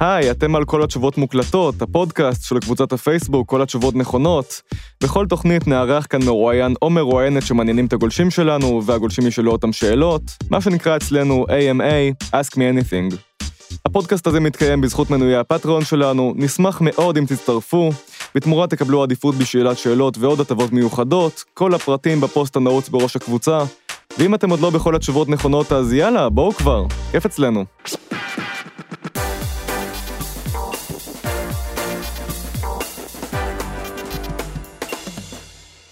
היי, אתם על כל התשובות מוקלטות, הפודקאסט של קבוצת הפייסבוק, כל התשובות נכונות. בכל תוכנית נארח כאן מרואיין או מרואיינת שמעניינים את הגולשים שלנו, והגולשים ישאלו אותם שאלות, מה שנקרא אצלנו AMA, Ask Me Anything. הפודקאסט הזה מתקיים בזכות מנויי הפטריון שלנו, נשמח מאוד אם תצטרפו, בתמורה תקבלו עדיפות בשאלת שאלות ועוד הטבות מיוחדות, כל הפרטים בפוסט הנעוץ בראש הקבוצה, ואם אתם עוד לא בכל התשובות נכונות, אז יאללה, בואו כבר, כיף אצלנו.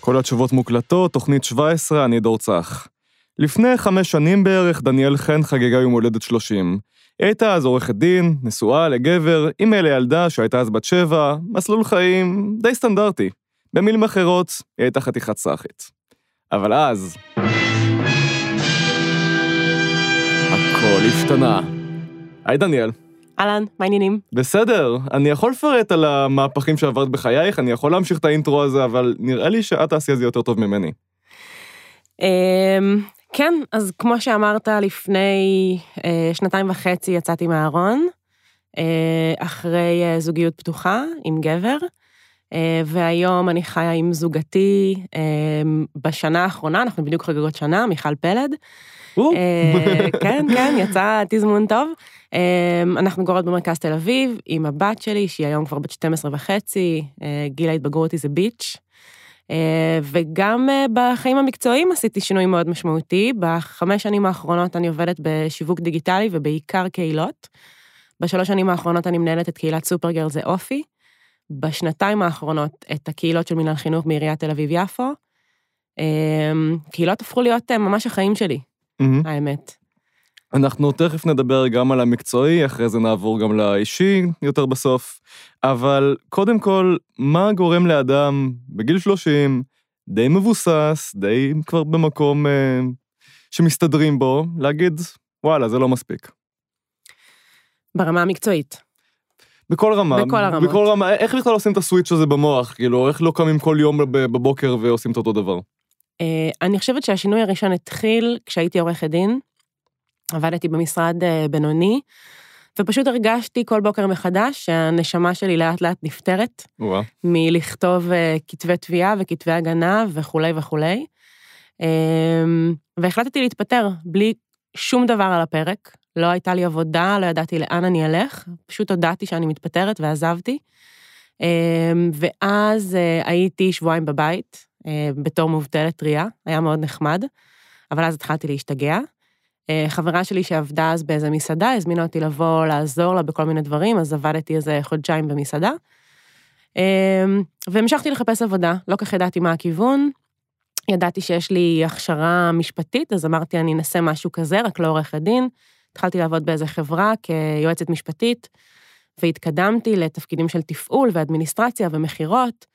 כל התשובות מוקלטות, תוכנית 17, אני דור צח. לפני חמש שנים בערך, דניאל חן חגגה יום הולדת 30. היא הייתה אז עורכת דין, נשואה לגבר, אימא לילדה שהייתה אז בת שבע, מסלול חיים די סטנדרטי. במילים אחרות, היא הייתה חתיכת סאחית. אבל אז... הכל השתנה. היי דניאל. אהלן, מה העניינים? בסדר, אני יכול לפרט על המהפכים שעברת בחייך, אני יכול להמשיך את האינטרו הזה, אבל נראה לי שאת תעשי את זה יותר טוב ממני. אמ, כן, אז כמו שאמרת, לפני אה, שנתיים וחצי יצאתי מהארון, אה, אחרי אה, זוגיות פתוחה עם גבר, והיום אני חיה עם זוגתי בשנה האחרונה, אנחנו בדיוק חגגות שנה, מיכל פלד. כן, כן, יצא תזמון טוב. אנחנו גורות במרכז תל אביב עם הבת שלי, שהיא היום כבר בת 12 וחצי, גיל ההתבגרות היא זה ביץ'. וגם בחיים המקצועיים עשיתי שינוי מאוד משמעותי. בחמש שנים האחרונות אני עובדת בשיווק דיגיטלי ובעיקר קהילות. בשלוש שנים האחרונות אני מנהלת את קהילת סופרגר זה אופי. בשנתיים האחרונות את הקהילות של מנהל חינוך מעיריית תל אביב-יפו. קהילות הפכו להיות ממש החיים שלי, mm-hmm. האמת. אנחנו תכף נדבר גם על המקצועי, אחרי זה נעבור גם לאישי יותר בסוף. אבל קודם כל, מה גורם לאדם בגיל 30, די מבוסס, די כבר במקום אה, שמסתדרים בו, להגיד, וואלה, זה לא מספיק. ברמה המקצועית. בכל רמה. בכל הרמות. בכל רמה, איך בכלל עושים את הסוויץ' הזה במוח? כאילו, איך לא קמים כל יום בבוקר ועושים את אותו דבר? אה, אני חושבת שהשינוי הראשון התחיל כשהייתי עורכת דין. עבדתי במשרד אה, בינוני, ופשוט הרגשתי כל בוקר מחדש שהנשמה שלי לאט לאט נפטרת. וואו. מלכתוב אה, כתבי תביעה וכתבי הגנה וכולי וכולי. והחלטתי להתפטר בלי שום דבר על הפרק. לא הייתה לי עבודה, לא ידעתי לאן אני אלך, פשוט הודעתי שאני מתפטרת ועזבתי. ואז הייתי שבועיים בבית, בתור מובטלת טריה, היה מאוד נחמד, אבל אז התחלתי להשתגע. אה, חברה שלי שעבדה אז באיזה מסעדה, הזמינה אותי לבוא לעזור לה בכל מיני דברים, אז עבדתי איזה חודשיים במסעדה. אה, והמשכתי לחפש עבודה, לא כך ידעתי מה הכיוון. ידעתי שיש לי הכשרה משפטית, אז אמרתי, אני אנסה משהו כזה, רק לא עורכת דין. התחלתי לעבוד באיזה חברה כיועצת משפטית, והתקדמתי לתפקידים של תפעול ואדמיניסטרציה ומכירות.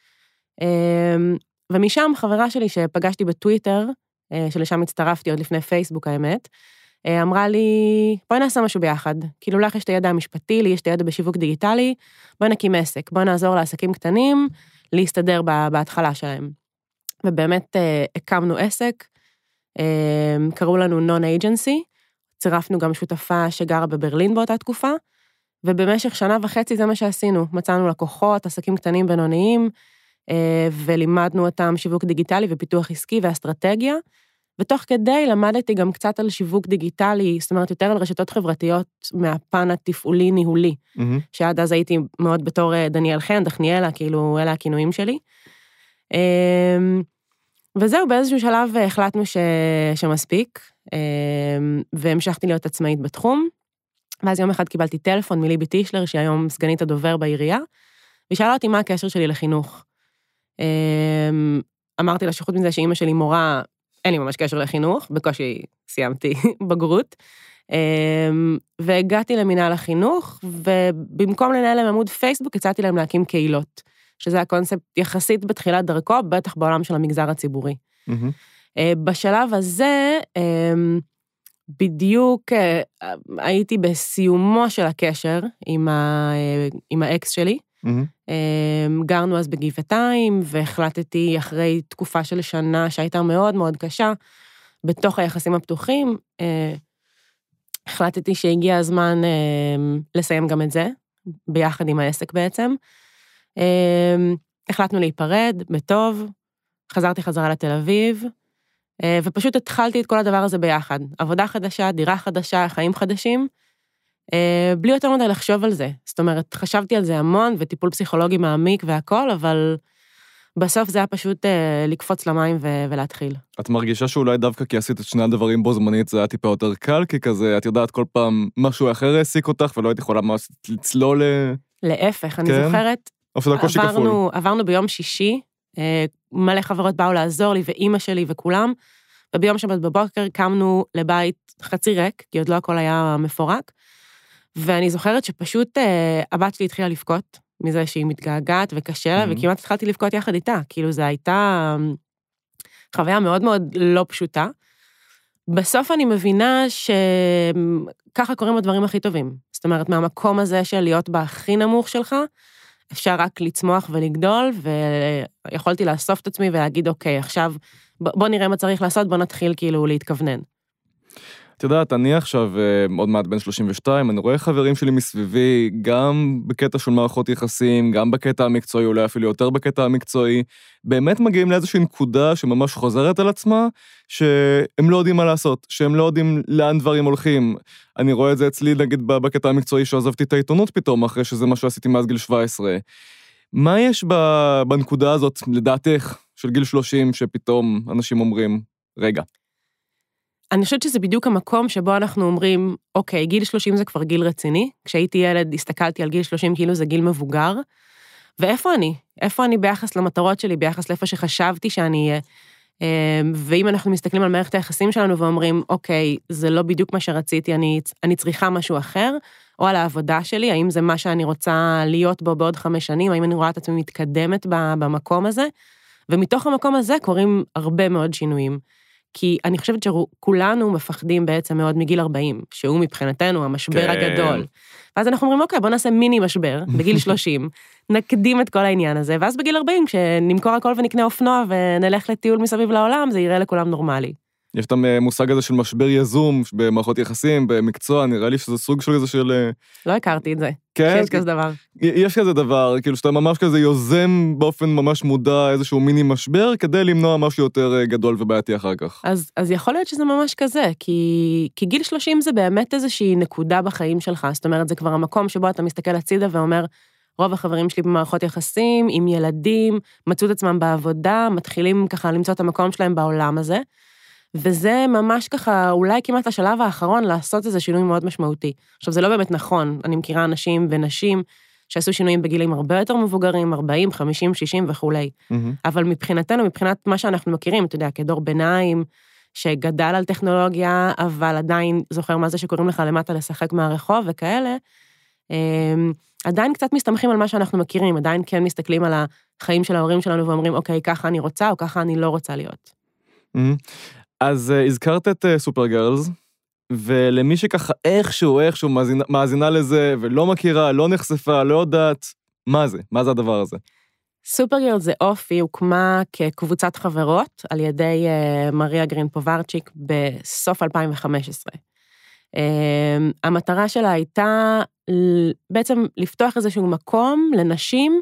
אה, ומשם חברה שלי שפגשתי בטוויטר, שלשם הצטרפתי עוד לפני פייסבוק האמת, אה, אמרה לי, בואי נעשה משהו ביחד. כאילו לך יש את הידע המשפטי, לי יש את הידע בשיווק דיגיטלי, בואי נקים עסק, בואי נעזור לעסקים קטנים להסתדר בהתחלה שלהם. ובאמת אה, הקמנו עסק, אה, קראו לנו נון אייג'נסי, צירפנו גם שותפה שגרה בברלין באותה תקופה, ובמשך שנה וחצי זה מה שעשינו. מצאנו לקוחות, עסקים קטנים בינוניים, ולימדנו אותם שיווק דיגיטלי ופיתוח עסקי ואסטרטגיה. ותוך כדי למדתי גם קצת על שיווק דיגיטלי, זאת אומרת, יותר על רשתות חברתיות מהפן התפעולי-ניהולי, mm-hmm. שעד אז הייתי מאוד בתור אה, דניאל חן, דחניאלה, כאילו, אלה הכינויים שלי. אמ, וזהו, באיזשהו שלב החלטנו ש... שמספיק, אמ, והמשכתי להיות עצמאית בתחום. ואז יום אחד קיבלתי טלפון מליבי טישלר, שהיא היום סגנית הדובר בעירייה, והיא שאלה אותי מה הקשר שלי לחינוך. אמ, אמרתי לה שחוץ מזה שאימא שלי מורה אין לי ממש קשר לחינוך, בקושי סיימתי בגרות. אמ, והגעתי למינהל החינוך, ובמקום לנהל להם עמוד פייסבוק, הצעתי להם להקים קהילות, שזה הקונספט יחסית בתחילת דרכו, בטח בעולם של המגזר הציבורי. Mm-hmm. בשלב הזה, אמ, בדיוק אה, הייתי בסיומו של הקשר עם, ה, אה, עם האקס שלי, Mm-hmm. גרנו אז בגבעתיים, והחלטתי אחרי תקופה של שנה שהייתה מאוד מאוד קשה, בתוך היחסים הפתוחים, אה, החלטתי שהגיע הזמן אה, לסיים גם את זה, ביחד עם העסק בעצם. אה, החלטנו להיפרד בטוב, חזרתי חזרה לתל אביב, ופשוט התחלתי את כל הדבר הזה ביחד. עבודה חדשה, דירה חדשה, חיים חדשים, בלי יותר מדי לחשוב על זה. זאת אומרת, חשבתי על זה המון, וטיפול פסיכולוגי מעמיק והכול, אבל בסוף זה היה פשוט אה, לקפוץ למים ולהתחיל. את מרגישה שאולי דווקא כי עשית את שני הדברים בו זמנית זה היה טיפה יותר קל, כי כזה, את יודעת, כל פעם משהו אחר העסיק אותך ולא היית יכולה ממש לצלול... אה, להפך, אני כן? זוכרת, קושי כפול. עברנו, עברנו ביום שישי, אה, מלא חברות באו לעזור לי, ואימא שלי וכולם, וביום שבת בבוקר קמנו לבית חצי ריק, כי עוד לא הכל היה מפורק, ואני זוכרת שפשוט אה, הבת שלי התחילה לבכות מזה שהיא מתגעגעת וקשה לה, Mhm. וכמעט התחלתי לבכות יחד איתה. כאילו, זו הייתה אה, חוויה מאוד מאוד לא פשוטה. בסוף אני מבינה שככה קורים הדברים הכי טובים. זאת אומרת, מהמקום הזה של להיות בהכי נמוך שלך, אפשר רק לצמוח ולגדול, ויכולתי לאסוף את עצמי ולהגיד, אוקיי, עכשיו בוא נראה מה צריך לעשות, בוא נתחיל כאילו להתכוונן. את יודעת, אני עכשיו אה, עוד מעט בן 32, אני רואה חברים שלי מסביבי, גם בקטע של מערכות יחסים, גם בקטע המקצועי, אולי אפילו יותר בקטע המקצועי, באמת מגיעים לאיזושהי נקודה שממש חוזרת על עצמה, שהם לא יודעים מה לעשות, שהם לא יודעים לאן דברים הולכים. אני רואה את זה אצלי, נגיד, בקטע המקצועי, שעזבתי את העיתונות פתאום, אחרי שזה מה שעשיתי מאז גיל 17. מה יש בנקודה הזאת, לדעתך, של גיל 30, שפתאום אנשים אומרים, רגע, אני חושבת שזה בדיוק המקום שבו אנחנו אומרים, אוקיי, גיל 30 זה כבר גיל רציני. כשהייתי ילד הסתכלתי על גיל 30 כאילו זה גיל מבוגר. ואיפה אני? איפה אני ביחס למטרות שלי, ביחס לאיפה שחשבתי שאני אהיה? אמ, ואם אנחנו מסתכלים על מערכת היחסים שלנו ואומרים, אוקיי, זה לא בדיוק מה שרציתי, אני, אני צריכה משהו אחר, או על העבודה שלי, האם זה מה שאני רוצה להיות בו בעוד חמש שנים, האם אני רואה את עצמי מתקדמת במקום הזה, ומתוך המקום הזה קורים הרבה מאוד שינויים. כי אני חושבת שכולנו מפחדים בעצם מאוד מגיל 40, שהוא מבחינתנו המשבר כן. הגדול. ואז אנחנו אומרים, אוקיי, בוא נעשה מיני משבר בגיל 30, נקדים את כל העניין הזה, ואז בגיל 40, כשנמכור הכל ונקנה אופנוע ונלך לטיול מסביב לעולם, זה יראה לכולם נורמלי. יש את המושג הזה של משבר יזום במערכות יחסים, במקצוע, נראה לי שזה סוג של איזה של... אה, לא הכרתי את זה, כן, שיש כזה דבר. יש כזה דבר, כאילו שאתה ממש כזה יוזם באופן ממש מודע איזשהו מיני משבר, כדי למנוע משהו יותר אה, גדול ובעייתי אחר כך. אז, אז יכול להיות שזה ממש כזה, כי, כי גיל 30 זה באמת איזושהי נקודה בחיים שלך, זאת אומרת, זה כבר המקום שבו אתה מסתכל הצידה ואומר, רוב החברים שלי במערכות יחסים, עם ילדים, מצאו את עצמם בעבודה, מתחילים ככה למצוא את המקום שלהם בעולם הזה, וזה ממש ככה, אולי כמעט השלב האחרון לעשות איזה שינוי מאוד משמעותי. עכשיו, זה לא באמת נכון, אני מכירה אנשים ונשים שעשו שינויים בגילים הרבה יותר מבוגרים, 40, 50, 60 וכולי. מהמם. אבל מבחינתנו, מבחינת מה שאנחנו מכירים, אתה יודע, כדור ביניים, שגדל על טכנולוגיה, אבל עדיין זוכר מה זה שקוראים לך למטה לשחק מהרחוב וכאלה, אמ, עדיין קצת מסתמכים על מה שאנחנו מכירים, עדיין כן מסתכלים על החיים של ההורים שלנו ואומרים, אוקיי, ככה אני רוצה או ככה אני לא רוצה להיות. מהמם. אז אה, הזכרת את Supergirls, ולמי שככה איכשהו, איכשהו מאזינה, מאזינה לזה, ולא מכירה, לא נחשפה, לא יודעת, מה זה? מה זה הדבר הזה? Supergirls זה אופי, הוקמה כקבוצת חברות על ידי אה, מריה גרין פוברצ'יק בסוף 2015. אה, המטרה שלה הייתה בעצם לפתוח איזשהו מקום לנשים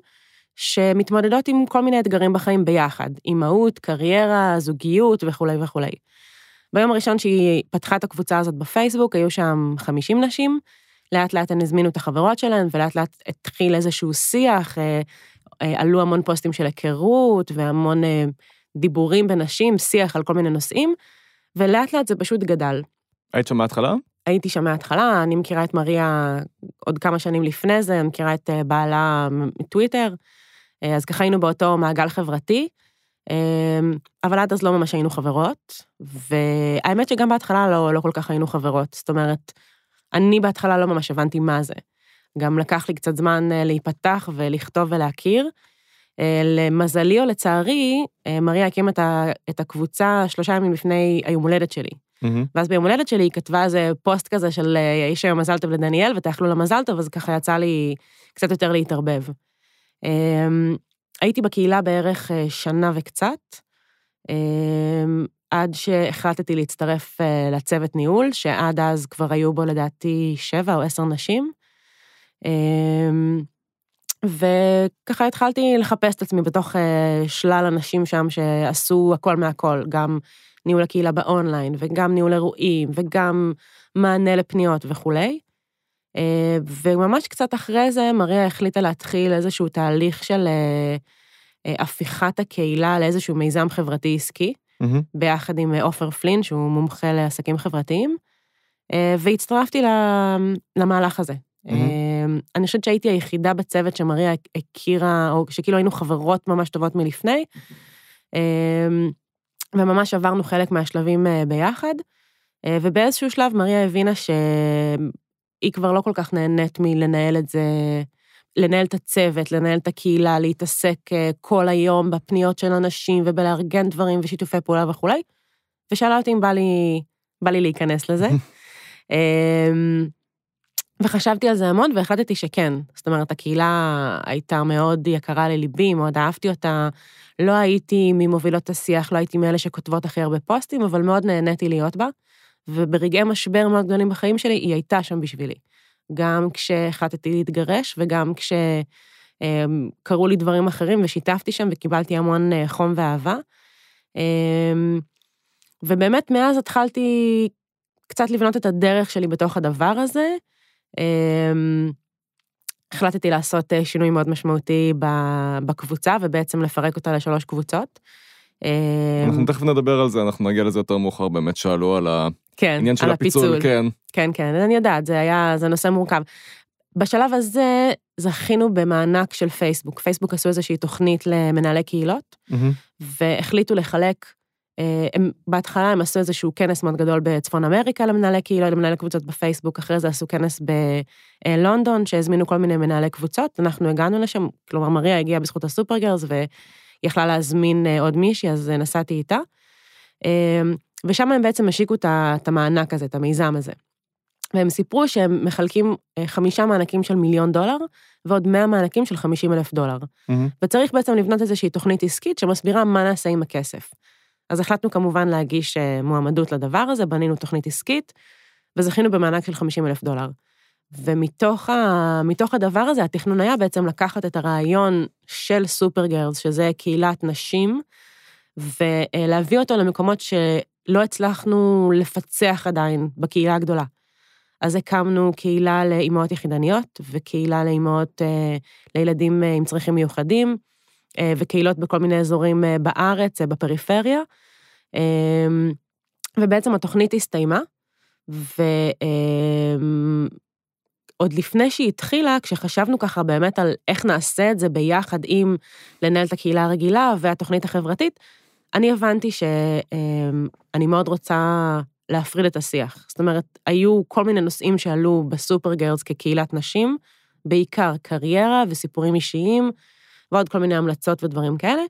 שמתמודדות עם כל מיני אתגרים בחיים ביחד, אימהות, קריירה, זוגיות וכולי וכולי. ביום הראשון שהיא פתחה את הקבוצה הזאת בפייסבוק, היו שם 50 נשים, לאט לאט הן הזמינו את החברות שלהן, ולאט לאט התחיל איזשהו שיח, אה, אה, עלו המון פוסטים של היכרות, והמון אה, דיבורים בנשים, שיח על כל מיני נושאים, ולאט לאט זה פשוט גדל. היית שם מההתחלה? הייתי שם מההתחלה, אני מכירה את מריה עוד כמה שנים לפני זה, אני מכירה את אה, בעלה מטוויטר, אז ככה היינו באותו מעגל חברתי, אה, אבל עד אז לא ממש היינו חברות, והאמת שגם בהתחלה לא, לא כל כך היינו חברות, זאת אומרת, אני בהתחלה לא ממש הבנתי מה זה. גם לקח לי קצת זמן אה, להיפתח ולכתוב ולהכיר. אה, למזלי או לצערי, אה, מריה הקימה את הקבוצה שלושה ימים לפני היום הולדת שלי. מהמם. ואז ביום הולדת שלי היא כתבה איזה פוסט כזה של אה, יש היום מזל טוב לדניאל ותאכלו לה מזל טוב, אז ככה יצא לי קצת יותר להתערבב. אמ, הייתי בקהילה בערך אה, שנה וקצת, אמ, עד שהחלטתי להצטרף אה, לצוות ניהול, שעד אז כבר היו בו לדעתי שבע או עשר נשים. אמ, וככה התחלתי לחפש את עצמי בתוך אה, שלל אנשים שם שעשו הכל מהכל, גם ניהול הקהילה באונליין, וגם ניהול אירועים, וגם מענה לפניות וכולי. אה, וממש קצת אחרי זה, מריה החליטה להתחיל איזשהו תהליך של הפיכת הקהילה לאיזשהו מיזם חברתי עסקי. mm-hmm. ביחד עם עופר פלין, שהוא מומחה לעסקים חברתיים, אה, והצטרפתי למהלך הזה. Mm-hmm. אני חושבת שהייתי היחידה בצוות שמריה הכירה, או שכאילו היינו חברות ממש טובות מלפני, אה, וממש עברנו חלק מהשלבים ביחד, ובאיזשהו שלב מריה הבינה שהיא כבר לא כל כך נהנית מלנהל את זה לנהל את הצוות, לנהל את הקהילה, להתעסק אה, כל היום בפניות של אנשים ובלארגן דברים ושיתופי פעולה וכולי, ושאלה אותי אם בא לי, בא לי להיכנס לזה. אמ, וחשבתי על זה המון והחלטתי שכן. זאת אומרת, הקהילה הייתה מאוד יקרה לליבי, מאוד אהבתי אותה. לא הייתי ממובילות השיח, לא הייתי מאלה שכותבות הכי הרבה פוסטים, אבל מאוד נהניתי להיות בה. וברגעי משבר מאוד גדולים בחיים שלי, היא הייתה שם בשבילי. גם כשהחלטתי להתגרש וגם כשקרו לי דברים אחרים ושיתפתי שם וקיבלתי המון אה, חום ואהבה. אמ, ובאמת מאז התחלתי קצת לבנות את הדרך שלי בתוך הדבר הזה. אמ, החלטתי לעשות אה, שינוי מאוד משמעותי בקבוצה ובעצם לפרק אותה לשלוש קבוצות. אנחנו אמ, תכף נדבר על זה, אנחנו נגיע לזה יותר מאוחר, באמת שאלו על כן, העניין של הפיצול, כן. כן, כן, אני יודעת, זה היה, זה נושא מורכב. בשלב הזה זכינו במענק של פייסבוק. פייסבוק עשו איזושהי תוכנית למנהלי קהילות, mm-hmm. והחליטו לחלק, אה, הם, בהתחלה הם עשו איזשהו כנס מאוד גדול בצפון אמריקה למנהלי קהילות, למנהלי קבוצות בפייסבוק, אחרי זה עשו כנס בלונדון, שהזמינו כל מיני מנהלי קבוצות, אנחנו הגענו לשם, כלומר מריה הגיעה בזכות הסופרגרס, ויכלה להזמין אה, עוד מישהי, אז נסעתי איתה. אה, ושם הם בעצם השיקו את המענק הזה, את המיזם הזה. והם סיפרו שהם מחלקים אה, חמישה מענקים של מיליון דולר, ועוד מאה מענקים של חמישים אלף דולר. Mm-hmm. וצריך בעצם לבנות איזושהי תוכנית עסקית שמסבירה מה נעשה עם הכסף. אז החלטנו כמובן להגיש אה, מועמדות לדבר הזה, בנינו תוכנית עסקית, וזכינו במענק של חמישים אלף דולר. ומתוך ה, הדבר הזה, התכנון היה בעצם לקחת את הרעיון של סופר גרלס, שזה קהילת נשים, ולהביא אותו למקומות שלא הצלחנו לפצח עדיין בקהילה הגדולה. אז הקמנו קהילה לאימהות יחידניות, וקהילה לאימהות, אה, לילדים אה, עם צרכים מיוחדים, אה, וקהילות בכל מיני אזורים בארץ, בפריפריה. ובעצם התוכנית הסתיימה, ועוד לפני שהיא התחילה, כשחשבנו ככה באמת על איך נעשה את זה ביחד עם לנהל את הקהילה הרגילה והתוכנית החברתית, אני הבנתי שאני מאוד רוצה להפריד את השיח. זאת אומרת, היו כל מיני נושאים שעלו בסופר גרלס כקהילת נשים, בעיקר קריירה וסיפורים אישיים, ועוד כל מיני המלצות ודברים כאלה.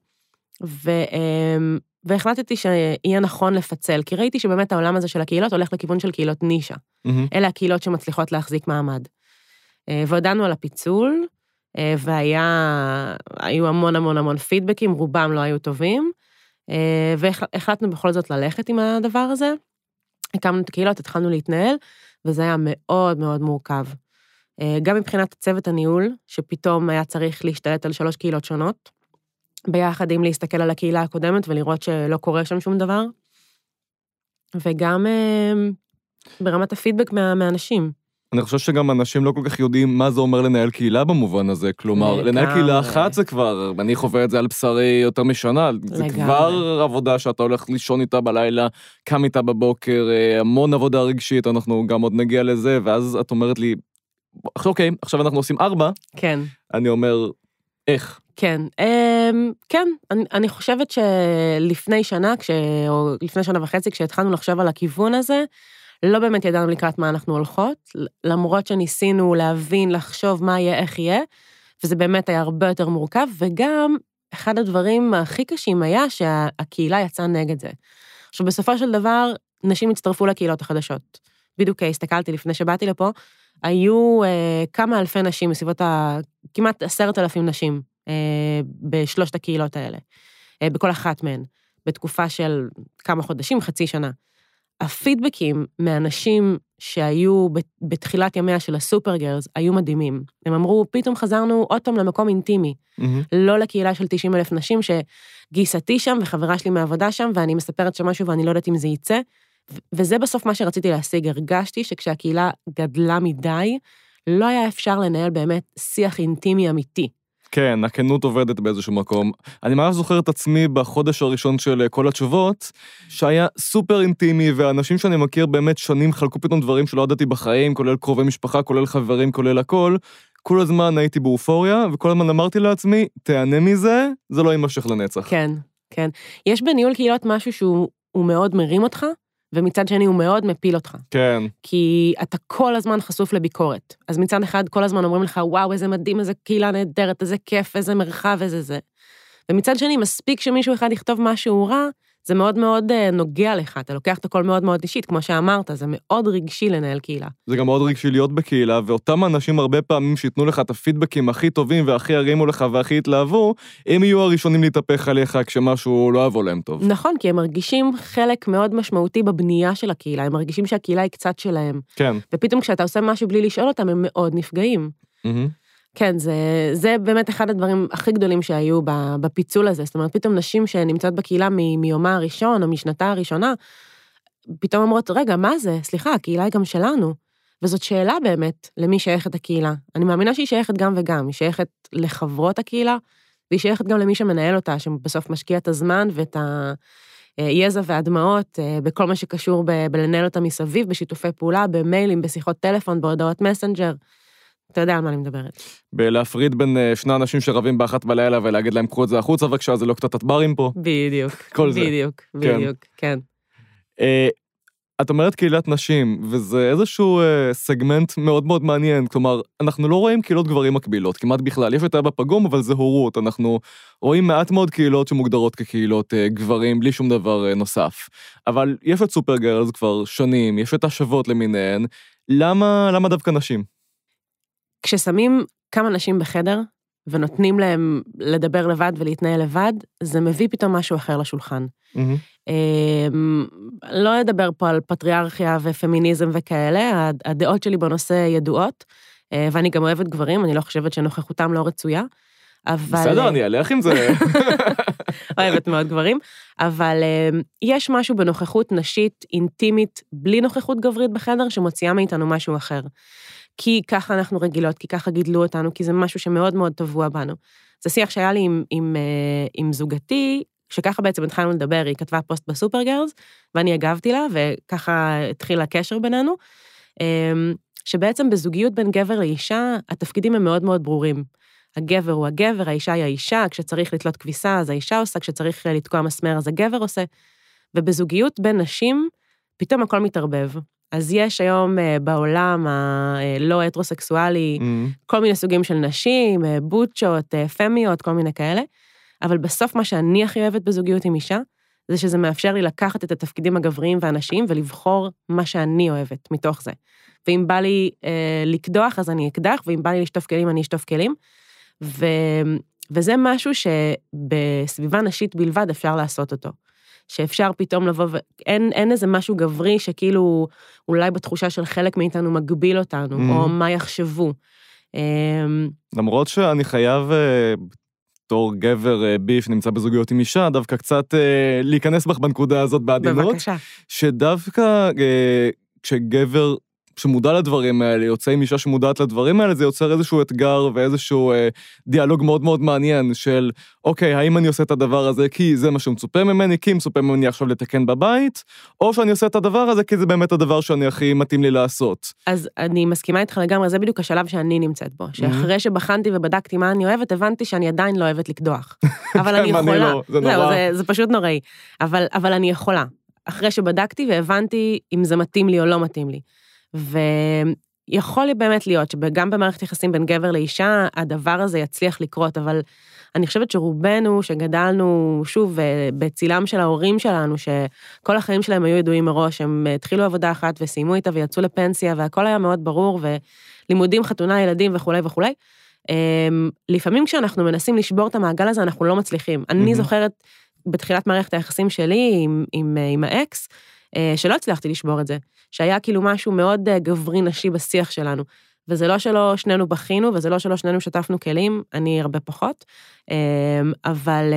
ו, אמ, והחלטתי שיהיה נכון לפצל, כי ראיתי שבאמת העולם הזה של הקהילות הולך לכיוון של קהילות נישה. Mm-hmm. אלה הקהילות שמצליחות להחזיק מעמד. אה, והודענו על הפיצול, אה, והיו המון המון המון פידבקים, רובם לא היו טובים, אה, והחלטנו בכל זאת ללכת עם הדבר הזה. הקמנו את הקהילות, התחלנו להתנהל, וזה היה מאוד מאוד מורכב. גם מבחינת צוות הניהול, שפתאום היה צריך להשתלט על שלוש קהילות שונות, ביחד עם להסתכל על הקהילה הקודמת ולראות שלא קורה שם שום דבר, וגם ברמת הפידבק מה, מהאנשים. אני חושב שגם אנשים לא כל כך יודעים מה זה אומר לנהל קהילה במובן הזה. כלומר, לנהל קהילה אחת זה כבר, אני חווה את זה על בשרי יותר משנה, זה כבר עבודה שאתה הולך לישון איתה בלילה, קם איתה בבוקר, אה, המון עבודה רגשית, אנחנו גם עוד נגיע לזה, ואז את אומרת לי, אוקיי, עכשיו אנחנו עושים ארבע. כן. אני אומר, איך? כן, אמ, כן, אני, אני חושבת שלפני שנה, כש, או לפני שנה וחצי, כשהתחלנו לחשוב על הכיוון הזה, לא באמת ידענו לקראת מה אנחנו הולכות, למרות שניסינו להבין, לחשוב מה יהיה, איך יהיה, וזה באמת היה הרבה יותר מורכב, וגם אחד הדברים הכי קשים היה שהקהילה יצאה נגד זה. עכשיו, בסופו של דבר, נשים הצטרפו לקהילות החדשות. בדיוק הסתכלתי לפני שבאתי לפה, היו אה, כמה אלפי נשים, בסביבות ה... כמעט עשרת אלפים נשים אה, בשלושת הקהילות האלה, אה, בכל אחת מהן. בתקופה של כמה חודשים, חצי שנה. הפידבקים מאנשים שהיו בתחילת ימיה של הסופרגרס היו מדהימים. הם אמרו, פתאום חזרנו עוד פעם למקום אינטימי, mm-hmm. לא לקהילה של 90 אלף נשים שגיסתי שם וחברה שלי מעבודה שם, ואני מספרת שם משהו ואני לא יודעת אם זה יצא. וזה בסוף מה שרציתי להשיג. הרגשתי שכשהקהילה גדלה מדי, לא היה אפשר לנהל באמת שיח אינטימי אמיתי. כן, הכנות עובדת באיזשהו מקום. אני ממש זוכר את עצמי בחודש הראשון של אה, כל התשובות, שהיה סופר אינטימי, ואנשים שאני מכיר באמת שנים חלקו פתאום דברים שלא ידעתי בחיים, כולל קרובי משפחה, כולל חברים, כולל הכל. כל הזמן הייתי באופוריה, וכל הזמן אמרתי לעצמי, תהנה מזה, זה לא יימשך לנצח. כן, כן. יש בניהול קהילות משהו שהוא מאוד מרים אותך, ומצד שני הוא מאוד מפיל אותך. כן. כי אתה כל הזמן חשוף לביקורת. אז מצד אחד כל הזמן אומרים לך, וואו, איזה מדהים, איזה קהילה נהדרת, איזה כיף, איזה מרחב, איזה זה. ומצד שני, מספיק שמישהו אחד יכתוב משהו רע, זה מאוד מאוד אה, נוגע לך, אתה לוקח את הכל מאוד מאוד אישית, כמו שאמרת, זה מאוד רגשי לנהל קהילה. זה גם מאוד רגשי להיות בקהילה, ואותם אנשים הרבה פעמים שייתנו לך את הפידבקים הכי טובים והכי ירימו לך והכי יתלהבו, הם יהיו הראשונים להתהפך עליך כשמשהו לא יבוא להם טוב. נכון, כי הם מרגישים חלק מאוד משמעותי בבנייה של הקהילה, הם מרגישים שהקהילה היא קצת שלהם. כן. ופתאום כשאתה עושה משהו בלי לשאול אותם, הם מאוד נפגעים. Mm-hmm. כן, זה, זה באמת אחד הדברים הכי גדולים שהיו בפיצול הזה. זאת אומרת, פתאום נשים שנמצאות בקהילה מ, מיומה הראשון או משנתה הראשונה, פתאום אומרות, רגע, מה זה? סליחה, הקהילה היא גם שלנו. וזאת שאלה באמת למי שייכת הקהילה. אני מאמינה שהיא שייכת גם וגם, היא שייכת לחברות הקהילה, והיא שייכת גם למי שמנהל אותה, שבסוף משקיע את הזמן ואת היזע והדמעות אה, בכל מה שקשור בלנהל אותה מסביב, בשיתופי פעולה, במיילים, בשיחות טלפון, בהודעות מסנג'ר. אתה יודע על מה אני מדברת. בלהפריד בין אה, שני אנשים שרבים באחת בלילה ולהגיד להם, קחו את זה החוצה בבקשה, זה לא קצת הברים פה. בדיוק. כל זה. בדיוק, כן. בדיוק, כן. אה, את אומרת קהילת נשים, וזה איזשהו אה, סגמנט מאוד מאוד מעניין. כלומר, אנחנו לא רואים קהילות גברים מקבילות, כמעט בכלל. יש את אבא פגום, אבל זה הורות. אנחנו רואים מעט מאוד קהילות שמוגדרות כקהילות אה, גברים, בלי שום דבר אה, נוסף. אבל יש את סופר גרלס כבר שנים, יש את השוות למיניהן. למה, למה דווקא נשים? כששמים כמה נשים בחדר ונותנים להם לדבר לבד ולהתנהל לבד, זה מביא פתאום משהו אחר לשולחן. Mm-hmm. לא אדבר פה על פטריארכיה ופמיניזם וכאלה, הדעות שלי בנושא ידועות, אה, ואני גם אוהבת גברים, אני לא חושבת שנוכחותם לא רצויה. אבל... בסדר, אני אלך עם זה. אוהבת מאוד גברים, אבל אמ, יש משהו בנוכחות נשית אינטימית, בלי נוכחות גברית בחדר, שמוציאה מאיתנו משהו אחר. כי ככה אנחנו רגילות, כי ככה גידלו אותנו, כי זה משהו שמאוד מאוד טבוע בנו. זה שיח שהיה לי עם, עם, אה, עם זוגתי, שככה בעצם התחלנו לדבר, היא כתבה פוסט בסופרגרס, ואני הגבתי לה, וככה התחיל הקשר בינינו, אמ, שבעצם בזוגיות בין גבר לאישה, התפקידים הם מאוד מאוד ברורים. הגבר הוא הגבר, האישה היא האישה, כשצריך לתלות כביסה אז האישה עושה, כשצריך לתקוע מסמר אז הגבר עושה. ובזוגיות בין נשים, פתאום הכל מתערבב. אז יש היום uh, בעולם הלא הטרוסקסואלי, mm-hmm. כל מיני סוגים של נשים, uh, בוטשות, פמיות, כל מיני כאלה, אבל בסוף מה שאני הכי אוהבת בזוגיות עם אישה, זה שזה מאפשר לי לקחת את התפקידים הגבריים והנשיים ולבחור מה שאני אוהבת מתוך זה. ואם בא לי uh, לקדוח, אז אני אקדח, ואם בא לי לשטוף כלים, אני אשטוף כלים. ו... וזה משהו שבסביבה נשית בלבד אפשר לעשות אותו. שאפשר פתאום לבוא ו... אין, אין איזה משהו גברי שכאילו אולי בתחושה של חלק מאיתנו מגביל אותנו, mm. או מה יחשבו. אמ, למרות שאני חייב, אה, בתור גבר אה, בי שנמצא בזוגיות עם אישה, דווקא קצת אה, להיכנס בך בנקודה הזאת בעדינות. בבקשה. שדווקא כשגבר שמודע לדברים האלה, יוצא עם אישה שמודעת לדברים האלה, זה יוצר איזשהו אתגר ואיזשהו אה, דיאלוג מאוד מאוד מעניין של, אוקיי, האם אני עושה את הדבר הזה כי זה מה שמצופה ממני, כי מצופה ממני עכשיו לתקן בבית, או שאני עושה את הדבר הזה כי זה באמת הדבר שאני הכי מתאים לי לעשות. אז אני מסכימה איתך לגמרי, זה בדיוק השלב שאני נמצאת בו, שאחרי שבחנתי ובדקתי מה אני אוהבת, הבנתי שאני עדיין לא אוהבת לקדוח. אבל אני יכולה. לא, זה נורא. זהו, זה, זה פשוט נוראי. אבל, אבל אני יכולה. אחרי שבדקתי והבנתי אם זה מתאים לי או לא מתאים לי. ויכול באמת להיות שגם במערכת יחסים בין גבר לאישה, הדבר הזה יצליח לקרות, אבל אני חושבת שרובנו, שגדלנו, שוב, בצילם של ההורים שלנו, שכל החיים שלהם היו ידועים מראש, הם התחילו עבודה אחת וסיימו איתה ויצאו לפנסיה, והכל היה מאוד ברור, ולימודים, חתונה, ילדים וכולי וכולי. אמ, לפעמים כשאנחנו מנסים לשבור את המעגל הזה, אנחנו לא מצליחים. אני זוכרת בתחילת מערכת היחסים שלי עם, עם, עם האקס, שלא הצלחתי לשבור את זה, שהיה כאילו משהו מאוד גברי-נשי בשיח שלנו. וזה לא שלא שנינו בכינו, וזה לא שלא שנינו שטפנו כלים, אני הרבה פחות, אבל...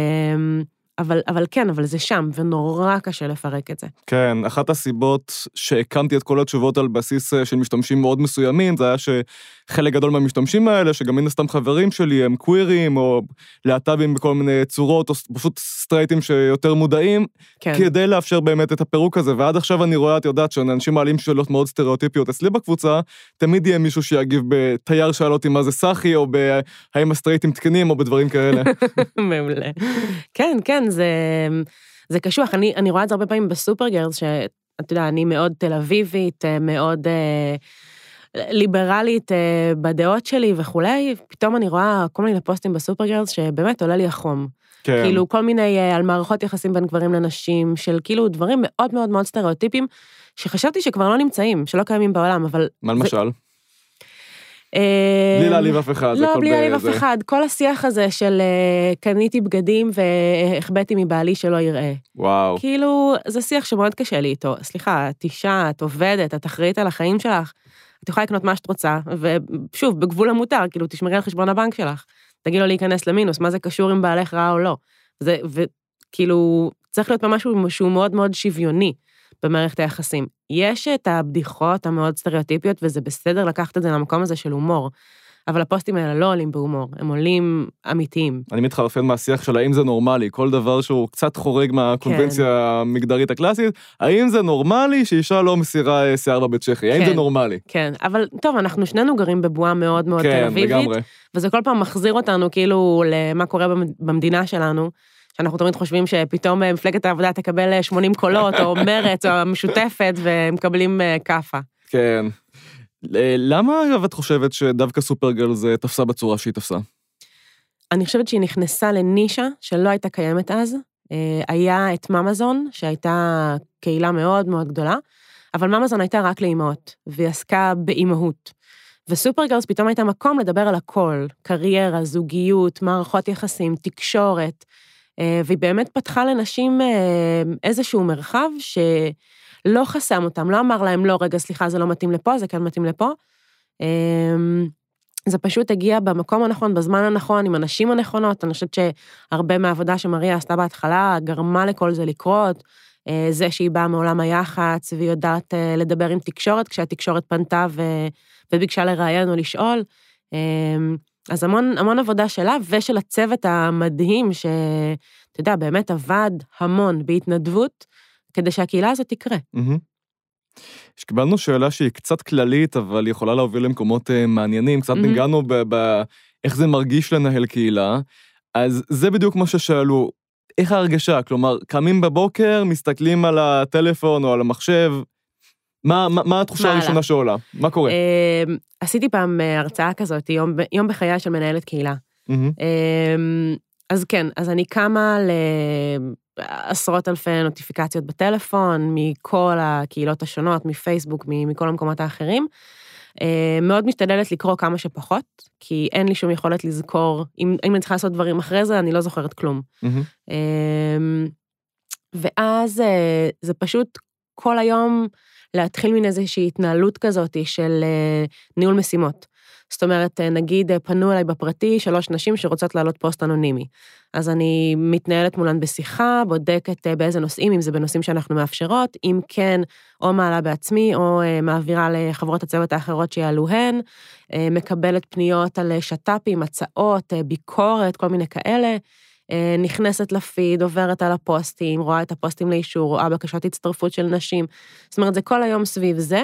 אבל, אבל כן, אבל זה שם, ונורא קשה לפרק את זה. כן, אחת הסיבות שהקמתי את כל התשובות על בסיס אה, של משתמשים מאוד מסוימים, זה היה שחלק גדול מהמשתמשים האלה, שגם מן הסתם חברים שלי, הם קווירים, או להט"בים בכל מיני צורות, או פשוט סטרייטים שיותר מודעים, כן. כדי לאפשר באמת את הפירוק הזה. ועד עכשיו אני רואה, את יודעת, שאנשים מעלים שאלות מאוד סטריאוטיפיות אצלי בקבוצה, תמיד יהיה מישהו שיגיב בתייר שאל אותי מה זה סאחי, או בהאם הסטרייטים תקנים, או בדברים כאלה. מעולה. כן, כן, זה, זה קשוח. אני, אני רואה את זה הרבה פעמים בסופרגרס, שאתה יודע, אני מאוד תל אביבית, אה, מאוד אה, ליברלית אה, בדעות שלי וכולי, פתאום אני רואה כל מיני פוסטים בסופרגרס שבאמת עולה לי החום. כן. כאילו, כל מיני אה, על מערכות יחסים בין גברים לנשים, של כאילו דברים מאוד מאוד מאוד סטריאוטיפיים, שחשבתי שכבר לא נמצאים, שלא קיימים בעולם, אבל... מה למשל? בלי להעליב אף אחד. לא, בלי להעליב אף אחד. כל השיח הזה של אה, קניתי בגדים והחבאתי מבעלי שלא יראה. וואו. כאילו, זה שיח שמאוד קשה לי איתו. סליחה, את אישה, את עובדת, את אחראית על החיים שלך, את יכולה לקנות מה שאת רוצה, ושוב, בגבול המותר, כאילו, תשמרי על חשבון הבנק שלך. תגיד לו להיכנס למינוס, מה זה קשור אם בעלך רע או לא. זה, וכאילו, צריך להיות משהו שהוא מאוד מאוד שוויוני. במערכת היחסים. יש את הבדיחות המאוד סטריאוטיפיות, וזה בסדר לקחת את זה למקום הזה של הומור. אבל הפוסטים האלה לא עולים בהומור, הם עולים אמיתיים. אני מתחרפן מהשיח של האם זה נורמלי, כל דבר שהוא קצת חורג מהקונבנציה כן. המגדרית הקלאסית, האם זה נורמלי שאישה לא מסירה אה, שיער בבית צ'כי, האם זה כן, נורמלי? כן, אבל טוב, אנחנו שנינו גרים בבועה מאוד מאוד כן, תל אביבית. וזה כל פעם מחזיר אותנו כאילו למה קורה במדינה שלנו. שאנחנו תמיד חושבים שפתאום אה, מפלגת העבודה תקבל 80 אה, קולות, או מרץ, או המשותפת, ומקבלים אה, כאפה. כן. למה, אגב, את חושבת שדווקא סופרגרל זה תפסה בצורה שהיא תפסה? אני חושבת שהיא נכנסה לנישה שלא הייתה קיימת אז. היה את ממזון, שהייתה קהילה מאוד מאוד גדולה, אבל ממזון הייתה רק לאימהות, והיא עסקה באימהות. וסופרגרס פתאום הייתה מקום לדבר על הכל, קריירה, זוגיות, מערכות יחסים, תקשורת, והיא באמת פתחה לנשים אה, איזשהו מרחב שלא חסם אותם, לא אמר להם, לא, רגע, סליחה, זה לא מתאים לפה, זה כן מתאים לפה. אמ, זה פשוט הגיע במקום הנכון, בזמן הנכון, עם הנשים הנכונות. אני חושבת שהרבה מהעבודה שמריה עשתה בהתחלה גרמה לכל זה לקרות. אה, זה שהיא באה מעולם היח"צ והיא יודעת לדבר עם תקשורת, כשהתקשורת פנתה ו... וביקשה לראיין או לשאול. אז המון, המון עבודה שלה ושל הצוות המדהים, שאתה יודע, באמת עבד המון בהתנדבות, כדי שהקהילה הזאת תקרה. Mm-hmm. קיבלנו שאלה שהיא קצת כללית, אבל היא יכולה להוביל למקומות uh, מעניינים, קצת mm-hmm. ניגענו באיך זה מרגיש לנהל קהילה, אז זה בדיוק מה ששאלו, איך ההרגשה? כלומר, קמים בבוקר, מסתכלים על הטלפון או על המחשב, מה, מה, מה התחושה הראשונה שעולה? מה קורה? אמ, עשיתי פעם אה, הרצאה כזאת, יום, יום בחיי של מנהלת קהילה. Mm-hmm. אז כן, אז אני קמה לעשרות אלפי נוטיפיקציות בטלפון, מכל הקהילות השונות, מפייסבוק, מכל המקומות האחרים. אמ, מאוד משתדלת לקרוא כמה שפחות, כי אין לי שום יכולת לזכור, אם, אם אני צריכה לעשות דברים אחרי זה, אני לא זוכרת כלום. Mm-hmm. ואז אה, זה פשוט כל היום להתחיל מן איזושהי התנהלות כזאת של אה, ניהול משימות. זאת אומרת, אה, נגיד אה, פנו אליי בפרטי שלוש נשים שרוצות להעלות פוסט אנונימי. אז אני מתנהלת מולן בשיחה, בודקת באיזה נושאים, אם זה בנושאים שאנחנו מאפשרות, אם כן, או מעלה בעצמי, או מעבירה לחברות הצוות האחרות שיעלו הן, מקבלת פניות על שת"פים, הצעות, ביקורת, כל מיני כאלה. אה, נכנסת לפיד, עוברת על הפוסטים, רואה את הפוסטים לאישור, רואה בקשות הצטרפות של נשים. זאת אומרת, זה כל היום סביב זה.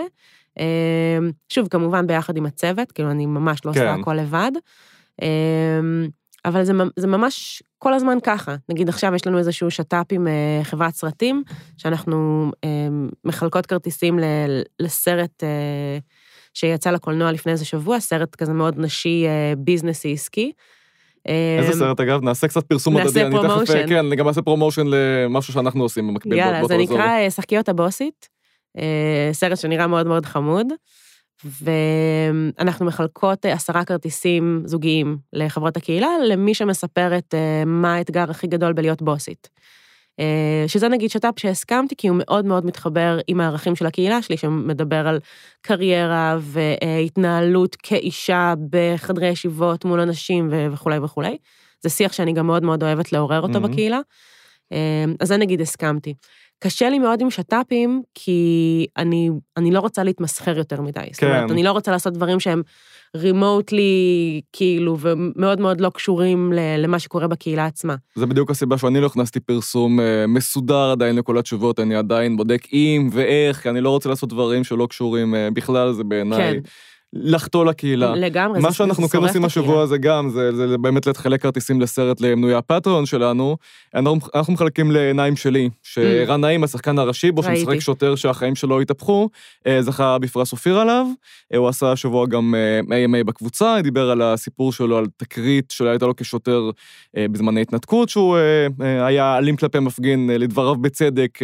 אה, שוב, כמובן ביחד עם הצוות, כאילו, אני ממש לא כן. עושה הכל לבד. אה, אבל זה, זה ממש כל הזמן ככה. נגיד עכשיו יש לנו איזשהו שת"פ עם חברת סרטים, שאנחנו מחלקות כרטיסים לסרט שיצא לקולנוע לפני איזה שבוע, סרט כזה מאוד נשי, ביזנסי עסקי. איזה אמ, סרט אגב? נעשה קצת פרסום הדדי. נעשה promotion. כן, אני גם אעשה promotion למשהו שאנחנו עושים במקביל. יאללה, זה נקרא אה, שחקי אותה בוסית, אה, סרט שנראה מאוד מאוד חמוד, ואנחנו מחלקות אה, עשרה כרטיסים זוגיים לחברות הקהילה, למי שמספרת מה האתגר הכי גדול בלהיות בוסית. אה, שזה נגיד שת"פ שהסכמתי, כי הוא מאוד מאוד מתחבר עם הערכים של הקהילה שלי, שמדבר על קריירה והתנהלות כאישה בחדרי ישיבות מול אנשים וכולי וכולי. זה שיח שאני גם מאוד מאוד אוהבת לעורר אותו mm-hmm. בקהילה. אה, אז זה נגיד הסכמתי. קשה לי מאוד עם שת"פים, כי אני, אני לא רוצה להתמסחר יותר מדי. כן. זאת אומרת, אני לא רוצה לעשות דברים שהם רימוטלי, כאילו, ומאוד מאוד לא קשורים למה שקורה בקהילה עצמה. זה בדיוק הסיבה שאני לא הכנסתי פרסום אה, מסודר עדיין לכל התשובות, אני עדיין בודק אם ואיך, כי אני לא רוצה לעשות דברים שלא קשורים אה, בכלל, זה בעיניי. כן. לחטוא לקהילה. לגמרי, מה שאנחנו כן עושים השבוע הזה גם, זה, זה, זה באמת לחלק כרטיסים לסרט למנויי הפטריון שלנו. אנחנו, אנחנו מחלקים לעיניים שלי, שרן mm. נעים, השחקן הראשי בו, שמשחק שוטר שהחיים שלו התהפכו, אה, זכה בפרס אופיר עליו. אה, הוא עשה השבוע גם AMA אה, בקבוצה, דיבר על הסיפור שלו, על תקרית שהייתה לו כשוטר בזמני התנתקות, שהוא היה אלים כלפי מפגין, לדבריו בצדק.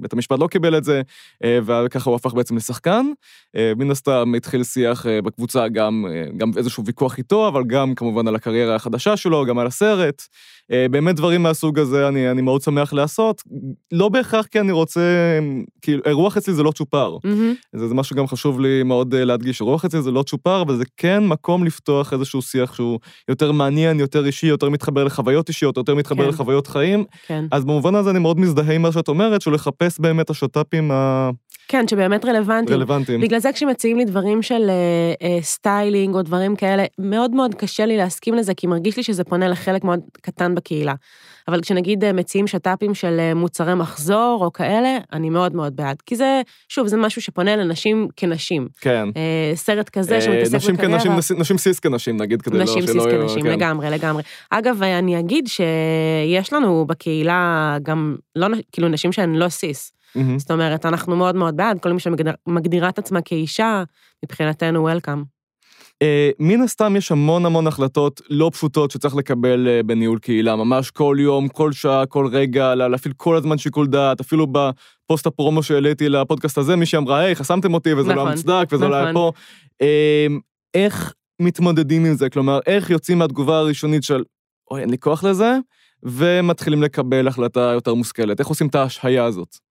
בית המשפט לא קיבל את זה, אה, וככה הוא הפך בעצם לשחקן. אה, מן הסתם התחיל שיח אה, בקבוצה, גם, גם איזשהו ויכוח איתו, אבל גם כמובן על הקריירה החדשה שלו, גם על הסרט. באמת דברים מהסוג הזה אני, אני מאוד שמח לעשות. לא בהכרח כי אני רוצה, כאילו, אירוח אצלי זה לא צ'ופר. Mm-hmm. זה, זה משהו גם חשוב לי מאוד להדגיש, אירוח אצלי זה לא צ'ופר, אבל זה כן מקום לפתוח איזשהו שיח שהוא יותר מעניין, יותר אישי, יותר מתחבר לחוויות אישיות, יותר מתחבר כן. לחוויות חיים. כן. אז במובן הזה אני מאוד מזדהה עם מה שאת אומרת, שהוא לחפש באמת השת"פים ה... כן, שבאמת רלוונטיים. רלוונטיים. בגלל זה כשמציעים לי דברים של אה, אה, סטיילינג או דברים כאלה, מאוד מאוד קשה לי להסכים לזה, כי מרגיש לי שזה פונה לחלק מאוד קטן בקהילה. אבל כשנגיד אה, מציעים שת"פים של אה, מוצרי מחזור או כאלה, אני מאוד מאוד בעד. כי זה, שוב, זה משהו שפונה לנשים כנשים. כן. אה, סרט כזה אה, שמתעסק נשים בקריירה. כנשים, נשים סיס כנשים, נגיד, כדי נשים לא... נשים סיס כנשים, כן. לגמרי, לגמרי. אגב, אני אגיד שיש לנו בקהילה גם, לא, כאילו, נשים שהן לא סיס. Mm-hmm. זאת אומרת, אנחנו מאוד מאוד בעד, כל מי שמגדירה את עצמה כאישה, מבחינתנו welcome. אה, מן הסתם יש המון המון החלטות לא פשוטות שצריך לקבל אה, בניהול קהילה, ממש כל יום, כל שעה, כל רגע, להפעיל כל הזמן שיקול דעת, אפילו בפוסט הפרומו שהעליתי לפודקאסט הזה, מישהי אמרה, היי, חסמתם אותי וזה לא נכון, לא מוצדק וזה נכון. לא היה פה. Uh, איך מתמודדים עם זה? כלומר, איך יוצאים מהתגובה הראשונית של, אוי, אין לי כוח לזה, ומתחילים לקבל החלטה יותר מושכלת? איך עושים את ההשהיה הזאת?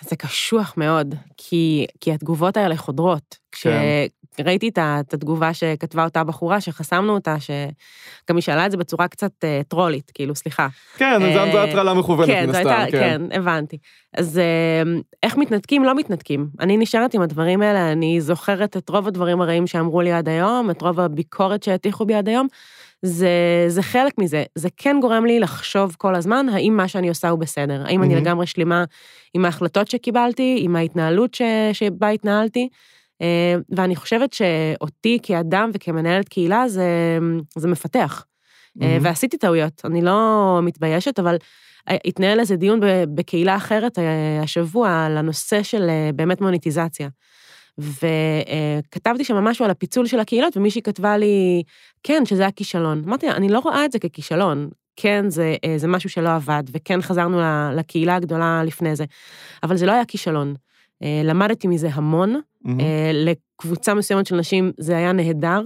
זה קשוח מאוד, כי, כי התגובות האלה חודרות. כן. כשראיתי את, את התגובה שכתבה אותה בחורה, שחסמנו אותה, שגם היא שאלה את זה בצורה קצת uh, טרולית, כאילו, סליחה. כן, uh, זו הטרלה מכוונת כן, מן הסתם, כן. כן, הבנתי. אז uh, איך מתנתקים? לא מתנתקים. אני נשארת עם הדברים האלה, אני זוכרת את רוב הדברים הרעים שאמרו לי עד היום, את רוב הביקורת שהטיחו בי עד היום. זה, זה חלק מזה. זה כן גורם לי לחשוב כל הזמן, האם מה שאני עושה הוא בסדר, האם mm-hmm. אני לגמרי שלמה עם ההחלטות שקיבלתי, עם ההתנהלות ש, שבה התנהלתי. אה, ואני חושבת שאותי כאדם וכמנהלת קהילה זה, זה מפתח. Mm-hmm. ועשיתי טעויות, אני לא מתביישת, אבל אה, התנהל איזה דיון בקהילה אחרת השבוע על הנושא של באמת מוניטיזציה. וכתבתי שם משהו על הפיצול של הקהילות, ומישהי כתבה לי, כן, שזה היה כישלון. אמרתי לה, אני לא רואה את זה ככישלון. כן, זה, אה, זה משהו שלא עבד, וכן חזרנו לקהילה הגדולה לפני זה, אבל זה לא היה כישלון. אה, למדתי מזה המון, mm-hmm. לקבוצה מסוימת של נשים זה היה נהדר,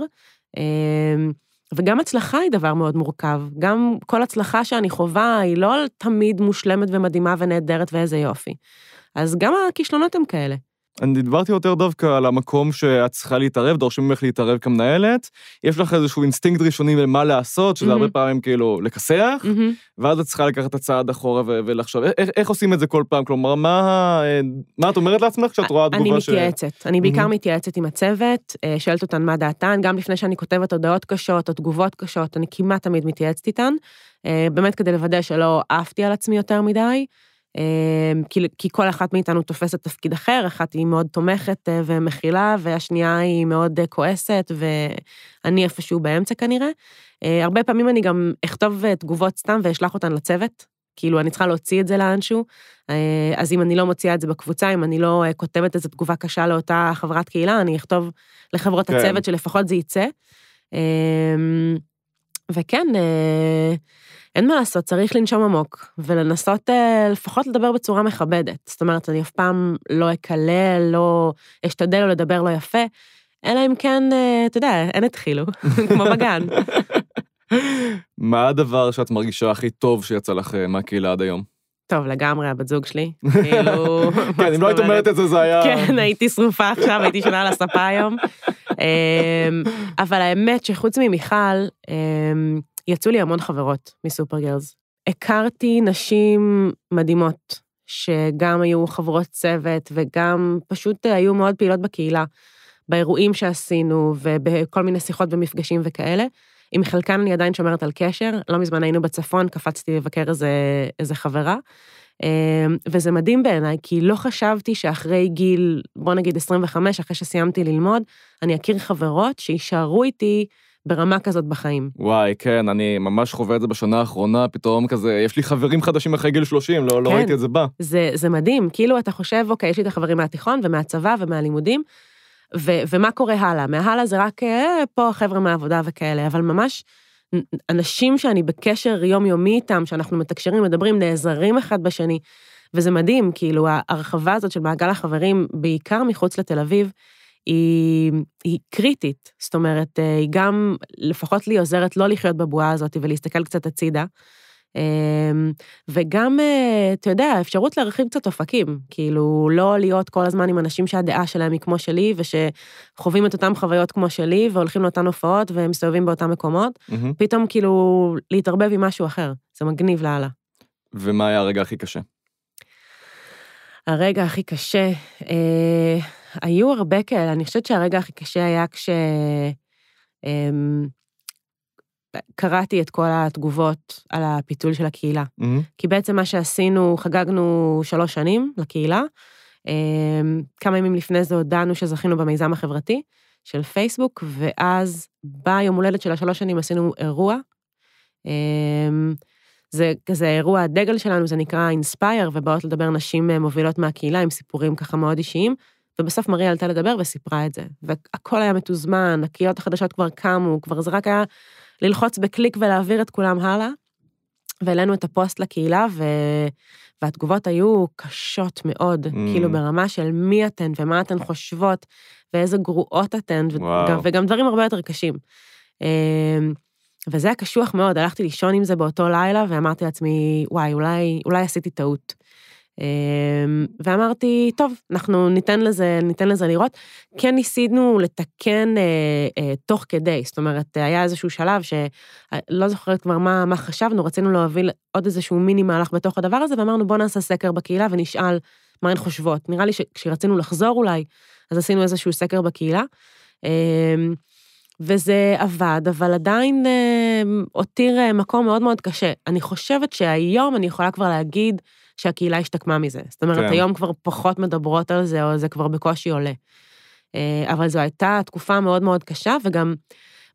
וגם הצלחה היא דבר מאוד מורכב. גם כל הצלחה שאני חווה היא לא תמיד מושלמת ומדהימה ונהדרת ואיזה יופי. אז גם הכישלונות הם כאלה. אני דיברתי יותר דווקא על המקום שאת צריכה להתערב, דורשים ממך להתערב כמנהלת. יש לך איזשהו אינסטינקט ראשוני למה לעשות, שזה mm-hmm. הרבה פעמים כאילו לכסח, mm-hmm. ואז את צריכה לקחת את הצעד אחורה ו- ולחשוב, איך, איך עושים את זה כל פעם? כלומר, מה, מה את אומרת לעצמך כשאת רואה תגובה ש... אני מתייעצת, אני בעיקר mm-hmm. מתייעצת עם הצוות, אה, שואלת אותן מה דעתן, גם לפני שאני כותבת הודעות קשות או תגובות קשות, אני כמעט תמיד מתייעצת איתן, אה, באמת כדי לוודא שלא עפתי על עצמי יותר מדי. אמ, כי, כי כל אחת מאיתנו תופסת תפקיד אחר, אחת היא מאוד תומכת אה, ומכילה, והשנייה היא מאוד אה, כועסת, ואני איפשהו באמצע כנראה. אה, הרבה פעמים אני גם אכתוב תגובות סתם ואשלח אותן לצוות, כאילו אני צריכה להוציא את זה לאנשהו, אז אם אני לא מוציאה את זה בקבוצה, אם אני לא כותבת איזו תגובה קשה לאותה חברת קהילה, אני אכתוב לחברות כן. הצוות שלפחות זה יצא. וכן, אין מה לעשות, צריך לנשום עמוק, ולנסות אה, לפחות לדבר בצורה מכבדת. זאת אומרת, אני אף פעם לא אקלל, לא אשתדל או לדבר לא יפה, אלא אם כן, אה, אתה יודע, אין התחילו, כמו בגן. מה הדבר שאת מרגישה הכי טוב שיצא לך אה, מהקהילה עד היום? טוב, לגמרי, הבת זוג שלי. כאילו... כן, אם לא היית אומרת את זה, זה היה... כן, הייתי שרופה עכשיו, הייתי שנה על הספה היום. אמ, אבל האמת שחוץ ממיכל, אמ, יצאו לי המון חברות מסופר גרלס. הכרתי נשים מדהימות, שגם היו חברות צוות וגם פשוט היו מאוד פעילות בקהילה, באירועים שעשינו ובכל מיני שיחות ומפגשים וכאלה. עם חלקן אני עדיין שומרת על קשר, לא מזמן היינו בצפון, קפצתי לבקר איזה, איזה חברה. אמ, וזה מדהים בעיניי, כי לא חשבתי שאחרי גיל, בוא נגיד 25, אחרי שסיימתי ללמוד, אני אכיר חברות שיישארו איתי ברמה כזאת בחיים. וואי, כן, אני ממש חווה את זה בשנה האחרונה, פתאום כזה, יש לי חברים חדשים אחרי גיל 30, לא, לא כן. ראיתי את זה בא. זה, זה מדהים, כאילו אתה חושב, אוקיי, יש לי את החברים מהתיכון ומהצבא ומהלימודים, ו- ומה קורה הלאה? מהלאה זה רק אה, פה החבר'ה מהעבודה וכאלה, אבל ממש אנשים שאני בקשר יומיומי איתם, שאנחנו מתקשרים, מדברים, נעזרים אחד בשני, וזה מדהים, כאילו ההרחבה הזאת של מעגל החברים, בעיקר מחוץ לתל אביב, היא, היא קריטית. זאת אומרת, אה, היא גם, לפחות לי עוזרת לא לחיות בבועה הזאת ולהסתכל קצת הצידה. אמ, וגם, אה, אתה יודע, האפשרות להרחיב קצת אופקים, כאילו, לא להיות כל הזמן עם אנשים שהדעה שלהם היא כמו שלי, ושחווים את אותן חוויות כמו שלי, והולכים לאותן הופעות ומסתובבים באותם מקומות, מהמם. פתאום כאילו להתערבב עם משהו אחר, זה מגניב לאללה. ומה היה הרגע הכי קשה? הרגע הכי קשה, אה, היו הרבה כאלה, אני חושבת שהרגע הכי קשה היה כש... אה, קראתי את כל התגובות על הפיתול של הקהילה. מהמם. כי בעצם מה שעשינו, חגגנו שלוש שנים לקהילה. אמ, כמה ימים לפני זה הודענו שזכינו במיזם החברתי של פייסבוק, ואז ביום הולדת של השלוש שנים עשינו אירוע. אמ, זה כזה אירוע הדגל שלנו, זה נקרא Inspire, ובאות לדבר נשים אה, מובילות מהקהילה עם סיפורים ככה מאוד אישיים, ובסוף מריה עלתה לדבר וסיפרה את זה. והכל היה מתוזמן, הקהילות החדשות כבר קמו, כבר זה רק היה ללחוץ בקליק ולהעביר את כולם הלאה. והעלינו את הפוסט לקהילה, ו... והתגובות היו קשות מאוד, Mm. כאילו ברמה של מי אתן ומה אתן חושבות, ואיזה גרועות אתן. וגם, וגם דברים הרבה יותר קשים. אמ, וזה היה קשוח מאוד, הלכתי לישון עם זה באותו לילה, ואמרתי לעצמי, וואי, אולי, אולי עשיתי טעות. אמ, ואמרתי, טוב, אנחנו ניתן לזה, ניתן לזה לראות. כן ניסינו לתקן אה, אה, תוך כדי, זאת אומרת, היה איזשהו שלב שלא זוכרת כבר מה, מה חשבנו, רצינו להוביל עוד איזשהו מיני מהלך בתוך הדבר הזה, ואמרנו, בוא נעשה סקר בקהילה ונשאל מה הן חושבות. נראה לי שכשרצינו לחזור אולי, אז עשינו איזשהו סקר בקהילה. אמ, וזה עבד, אבל עדיין אה, הותיר אה, מקום מאוד מאוד קשה. אני חושבת שהיום אני יכולה כבר להגיד שהקהילה השתקמה מזה. זאת אומרת, כן. היום כבר פחות מדברות על זה, או זה כבר בקושי עולה. אה, אבל זו הייתה תקופה מאוד מאוד קשה, וגם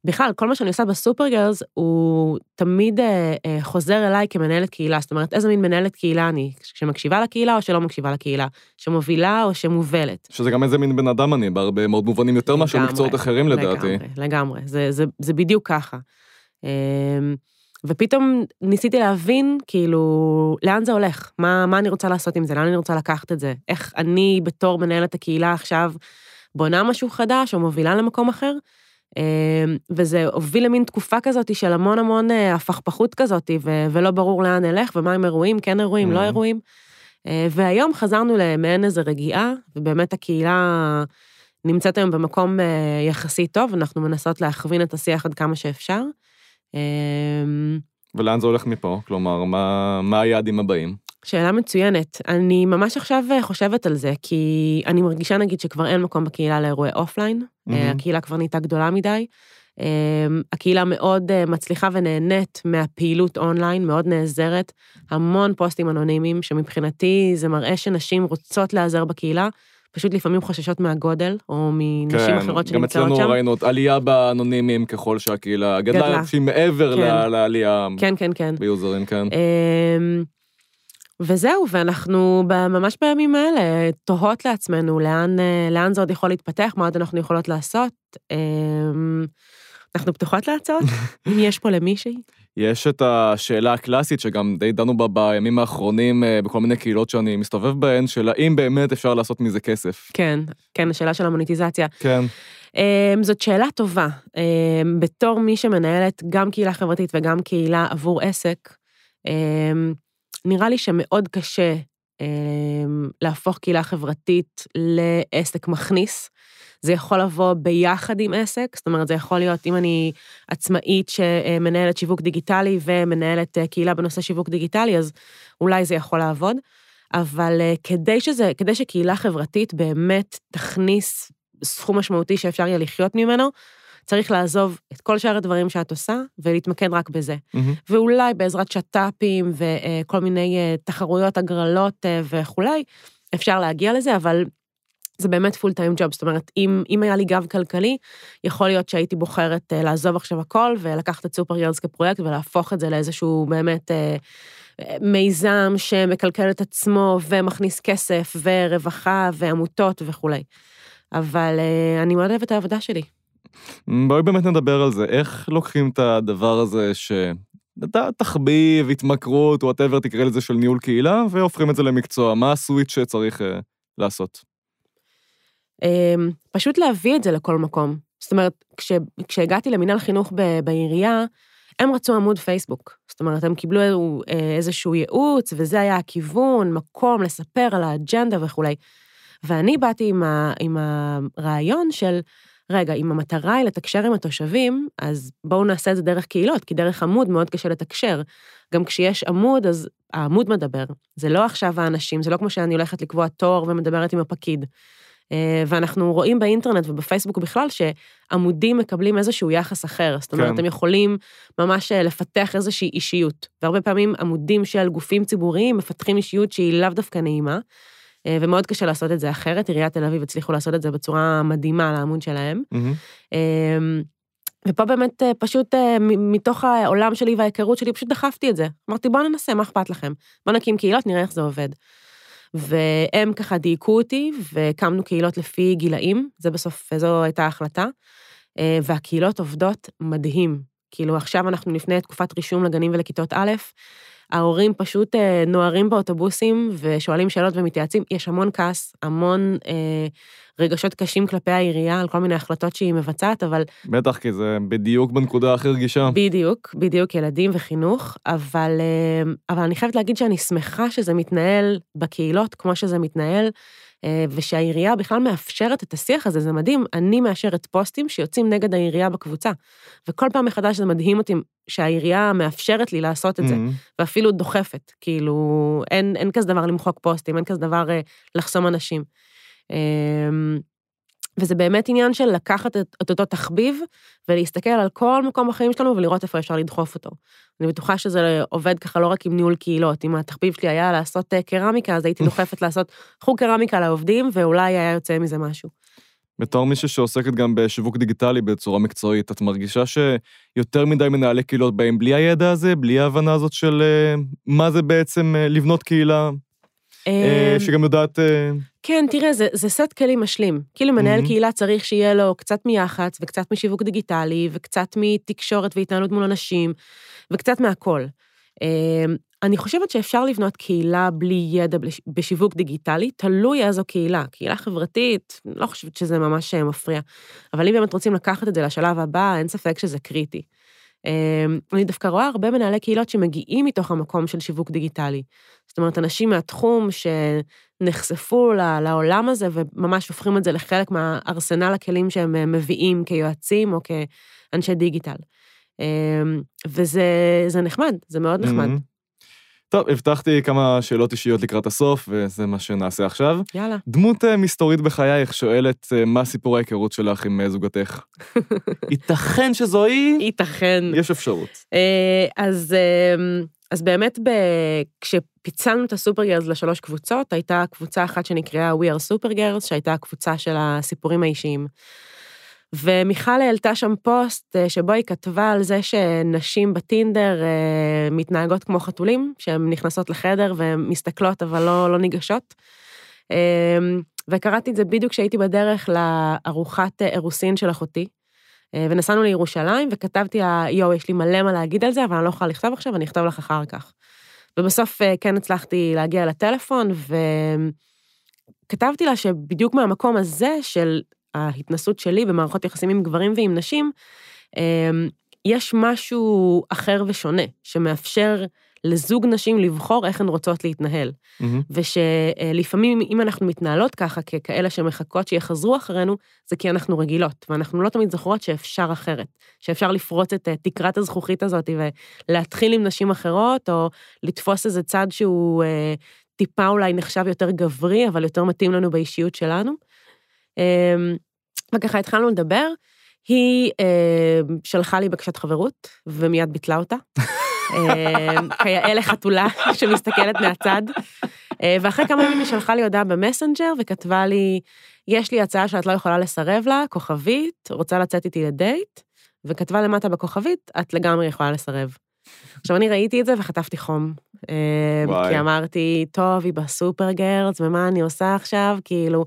בכלל, כל מה שאני עושה בסופרגרלס, הוא תמיד אה, אה, חוזר אליי כמנהלת קהילה. זאת אומרת, איזה מין מנהלת קהילה אני, שמקשיבה לקהילה או שלא מקשיבה לקהילה, שמובילה או שמובלת. שזה גם איזה מין בן אדם אני, בהרבה מאוד מובנים, יותר מאשר לגמרי, מקצועות אחרים לדעתי. לגמרי, לגמרי, זה, זה, זה בדיוק ככה. אמ, ופתאום ניסיתי להבין, כאילו, לאן זה הולך? מה, מה אני רוצה לעשות עם זה? לאן אני רוצה לקחת את זה? איך אני, בתור מנהלת הקהילה עכשיו, בונה משהו חדש או מובילה למקום אחר? אמ, וזה הוביל למין תקופה כזאת של המון המון אה, הפכפכות כזאת, ו- ולא ברור לאן נלך, ומה עם אירועים, כן אירועים, לא Mhm. אירועים. אה, והיום חזרנו למעין איזה רגיעה, ובאמת הקהילה נמצאת היום במקום אה, יחסית טוב, אנחנו מנסות להכווין את השיח עד כמה שאפשר. אמ, ולאן זה הולך מפה? כלומר, מה, מה היעדים הבאים? שאלה מצוינת. אני ממש עכשיו אה, חושבת על זה, כי אני מרגישה נגיד שכבר אין מקום בקהילה לאירועי offline. אה, הקהילה כבר נהייתה גדולה מדי. אה, הקהילה מאוד אה, מצליחה ונהנית מהפעילות אונליין, מאוד נעזרת, המון פוסטים אנונימיים, שמבחינתי זה מראה שנשים רוצות להיעזר בקהילה, פשוט לפעמים חוששות מהגודל, או מנשים אחרות כן, גם שנמצאות אצלנו שם. ראינו עלייה באנונימים ככל שהקהילה גדלה, גדלה. שהיא מעבר כן. לעלייה כן, כן, כן. ביוזרים, כן. אמ, וזהו, ואנחנו ממש בימים האלה תוהות לעצמנו לאן, אה, לאן זה עוד יכול להתפתח, מה עוד אנחנו יכולות לעשות. אמ, אנחנו פתוחות להצעות, אם יש פה למישהי. יש את השאלה הקלאסית שגם די דנו בה בימים האחרונים אה, בכל מיני קהילות שאני מסתובב בהן, של האם באמת אפשר לעשות מזה כסף. כן, כן, השאלה של המוניטיזציה. כן, אמ, זאת שאלה טובה. אמ, בתור מי שמנהלת גם קהילה חברתית וגם קהילה עבור עסק, אמ, נראה לי שמאוד קשה להפוך קהילה חברתית לעסק מכניס. זה יכול לבוא ביחד עם עסק, זאת אומרת, זה יכול להיות אם אני עצמאית שמנהלת שיווק דיגיטלי ומנהלת קהילה בנושא שיווק דיגיטלי, אז אולי זה יכול לעבוד. אבל כדי שזה, כדי שקהילה חברתית באמת תכניס סכום משמעותי שאפשר יהיה לחיות ממנו, צריך לעזוב את כל שאר הדברים שאת עושה ולהתמקד רק בזה. Mm-hmm. ואולי בעזרת שת"פים וכל מיני תחרויות, הגרלות וכולי, אפשר להגיע לזה, אבל זה באמת פול טיים ג'וב, זאת אומרת, אם, אם היה לי גב כלכלי, יכול להיות שהייתי בוחרת לעזוב עכשיו הכל ולקחת את סופר ירדס כפרויקט ולהפוך את זה לאיזשהו באמת מיזם שמכלכל את עצמו ומכניס כסף ורווחה ועמותות וכולי. אבל אני מאוד אוהבת את העבודה שלי. בואי באמת נדבר על זה, איך לוקחים את הדבר הזה ש... אתה תחביב, התמכרות, whatever, תקרא לזה של ניהול קהילה, והופכים את זה למקצוע. מה ה switch שצריך אה, לעשות? Um, פשוט להביא את זה לכל מקום. זאת אומרת, כש, כשהגעתי למינהל חינוך ב, בעירייה, הם רצו עמוד פייסבוק. זאת אומרת, הם קיבלו אה, איזשהו ייעוץ, וזה היה הכיוון, מקום לספר על האג'נדה וכולי. ואני באתי עם, ה, עם הרעיון של, רגע, אם המטרה היא לתקשר עם התושבים, אז בואו נעשה את זה דרך קהילות, כי דרך עמוד מאוד קשה לתקשר. גם כשיש עמוד, אז העמוד מדבר. זה לא עכשיו האנשים, זה לא כמו שאני הולכת לקבוע תור ומדברת עם הפקיד. אה, ואנחנו רואים באינטרנט ובפייסבוק בכלל שעמודים מקבלים איזשהו יחס אחר. זאת אומרת, כן. הם יכולים ממש אה, לפתח איזושהי אישיות. והרבה פעמים עמודים של גופים ציבוריים מפתחים אישיות שהיא לאו דווקא נעימה. אה, ומאוד קשה לעשות את זה אחרת, עיריית תל אביב הצליחו לעשות את זה בצורה מדהימה לעמוד שלהם. Mm-hmm. ופה באמת פשוט מתוך העולם שלי וההיכרות שלי, פשוט דחפתי את זה. אמרתי, בואו ננסה, מה אכפת לכם? בואו נקים קהילות, נראה איך זה עובד. והם ככה דייקו אותי, והקמנו קהילות לפי גילאים, זה בסוף, זו הייתה ההחלטה. והקהילות עובדות מדהים. כאילו, עכשיו אנחנו לפני תקופת רישום לגנים ולכיתות א', ההורים פשוט אה, נוהרים באוטובוסים ושואלים שאלות ומתייעצים. יש המון כעס, המון אה, רגשות קשים כלפי העירייה על כל מיני החלטות שהיא מבצעת, אבל... בטח, כי זה בדיוק בנקודה הכי רגישה. בדיוק, בדיוק, ילדים וחינוך, אבל, אה, אבל אני חייבת להגיד שאני שמחה שזה מתנהל בקהילות כמו שזה מתנהל. אה, ושהעירייה בכלל מאפשרת את השיח הזה, זה מדהים. אני מאשרת פוסטים שיוצאים נגד העירייה בקבוצה, וכל פעם מחדש זה מדהים אותי שהעירייה מאפשרת לי לעשות את זה, mm-hmm. ואפילו דוחפת, כאילו, אין, אין כזה דבר למחוק פוסטים, אין כזה דבר אה, לחסום אנשים. אמ, וזה באמת עניין של לקחת את, את אותו תחביב ולהסתכל על כל מקום בחיים שלנו ולראות איפה אפשר לדחוף אותו. אני בטוחה שזה עובד ככה לא רק עם ניהול קהילות, אם התחביב שלי היה לעשות אה, קרמיקה, אז הייתי דוחפת לעשות חוג קרמיקה לעובדים, ואולי היה יוצא מזה משהו. בתור מישהו שעוסקת גם בשיווק דיגיטלי בצורה מקצועית, את מרגישה שיותר מדי מנהלי קהילות באים בלי הידע הזה, בלי ההבנה הזאת של אה, מה זה בעצם אה, לבנות קהילה, שגם יודעת... כן, תראה, זה, זה סט כלים משלים. כאילו מנהל mm-hmm. קהילה צריך שיהיה לו קצת מיח"צ, וקצת משיווק דיגיטלי, וקצת מתקשורת והתנהלות מול אנשים, וקצת מהכל. אמ, אני חושבת שאפשר לבנות קהילה בלי ידע בשיווק דיגיטלי, תלוי איזו קהילה. קהילה חברתית, לא חושבת שזה ממש אה, מפריע. אבל אם באמת רוצים לקחת את זה לשלב הבא, אין ספק שזה קריטי. אמ, אני דווקא רואה הרבה מנהלי קהילות שמגיעים מתוך המקום של שיווק דיגיטלי. זאת אומרת, אנשים מהתחום שנחשפו לעולם הזה וממש הופכים את זה לחלק מהארסנל הכלים שהם אה, מביאים כיועצים או כאנשי דיגיטל. אמ, וזה נחמד, זה מאוד נחמד. Mm-hmm. טוב, הבטחתי כמה שאלות אישיות לקראת הסוף, וזה מה שנעשה עכשיו. יאללה. דמות אה, מסתורית בחייך שואלת אה, מה סיפור ההיכרות שלך עם אה, זוגתך. ייתכן שזו היא? ייתכן. יש אפשרות. אז, אז באמת, ב... כשפיצלנו את הסופר גרס לשלוש קבוצות, הייתה קבוצה אחת שנקראה We are Super Girls, שהייתה הקבוצה של הסיפורים האישיים. ומיכל העלתה שם פוסט אה, שבו היא כתבה על זה שנשים בטינדר אה, מתנהגות כמו חתולים, שהן נכנסות לחדר והן מסתכלות אבל לא, לא ניגשות. אמ, וקראתי את זה בדיוק כשהייתי בדרך לארוחת אירוסין של אחותי. אה, ונסענו לירושלים וכתבתי לה, יואו, יש לי מלא מה להגיד על זה, אבל אני לא יכולה לכתוב עכשיו, אני אכתוב לך אחר כך. ובסוף כן הצלחתי להגיע לטלפון, וכתבתי לה שבדיוק מהמקום הזה של ההתנסות שלי במערכות יחסים עם גברים ועם נשים, אמ, יש משהו אחר ושונה, שמאפשר לזוג נשים לבחור איך הן רוצות להתנהל. מהמם. ושלפעמים אם אנחנו מתנהלות ככה ככאלה שמחכות שיחזרו אחרינו, זה כי אנחנו רגילות, ואנחנו לא תמיד זוכרות שאפשר אחרת, שאפשר לפרוץ את אה, תקרת הזכוכית הזאת ולהתחיל עם נשים אחרות, או לתפוס איזה צד שהוא אה, טיפה אולי נחשב יותר גברי, אבל יותר מתאים לנו באישיות שלנו. אה, וככה התחלנו לדבר, היא אה, שלחה לי בקשת חברות, ומיד ביטלה אותה. אה, כיאה לחתולה שמסתכלת מהצד. ואחרי כמה ימים היא שלחה לי הודעה במסנג'ר וכתבה לי, יש לי הצעה שאת לא יכולה לסרב לה, כוכבית, רוצה לצאת איתי לדייט, וכתבה למטה בכוכבית, את לגמרי יכולה לסרב. עכשיו, אני ראיתי את זה וחטפתי חום. אה, וואי. כי אמרתי, טוב, היא בסופר גרלס, ומה אני עושה עכשיו? כאילו,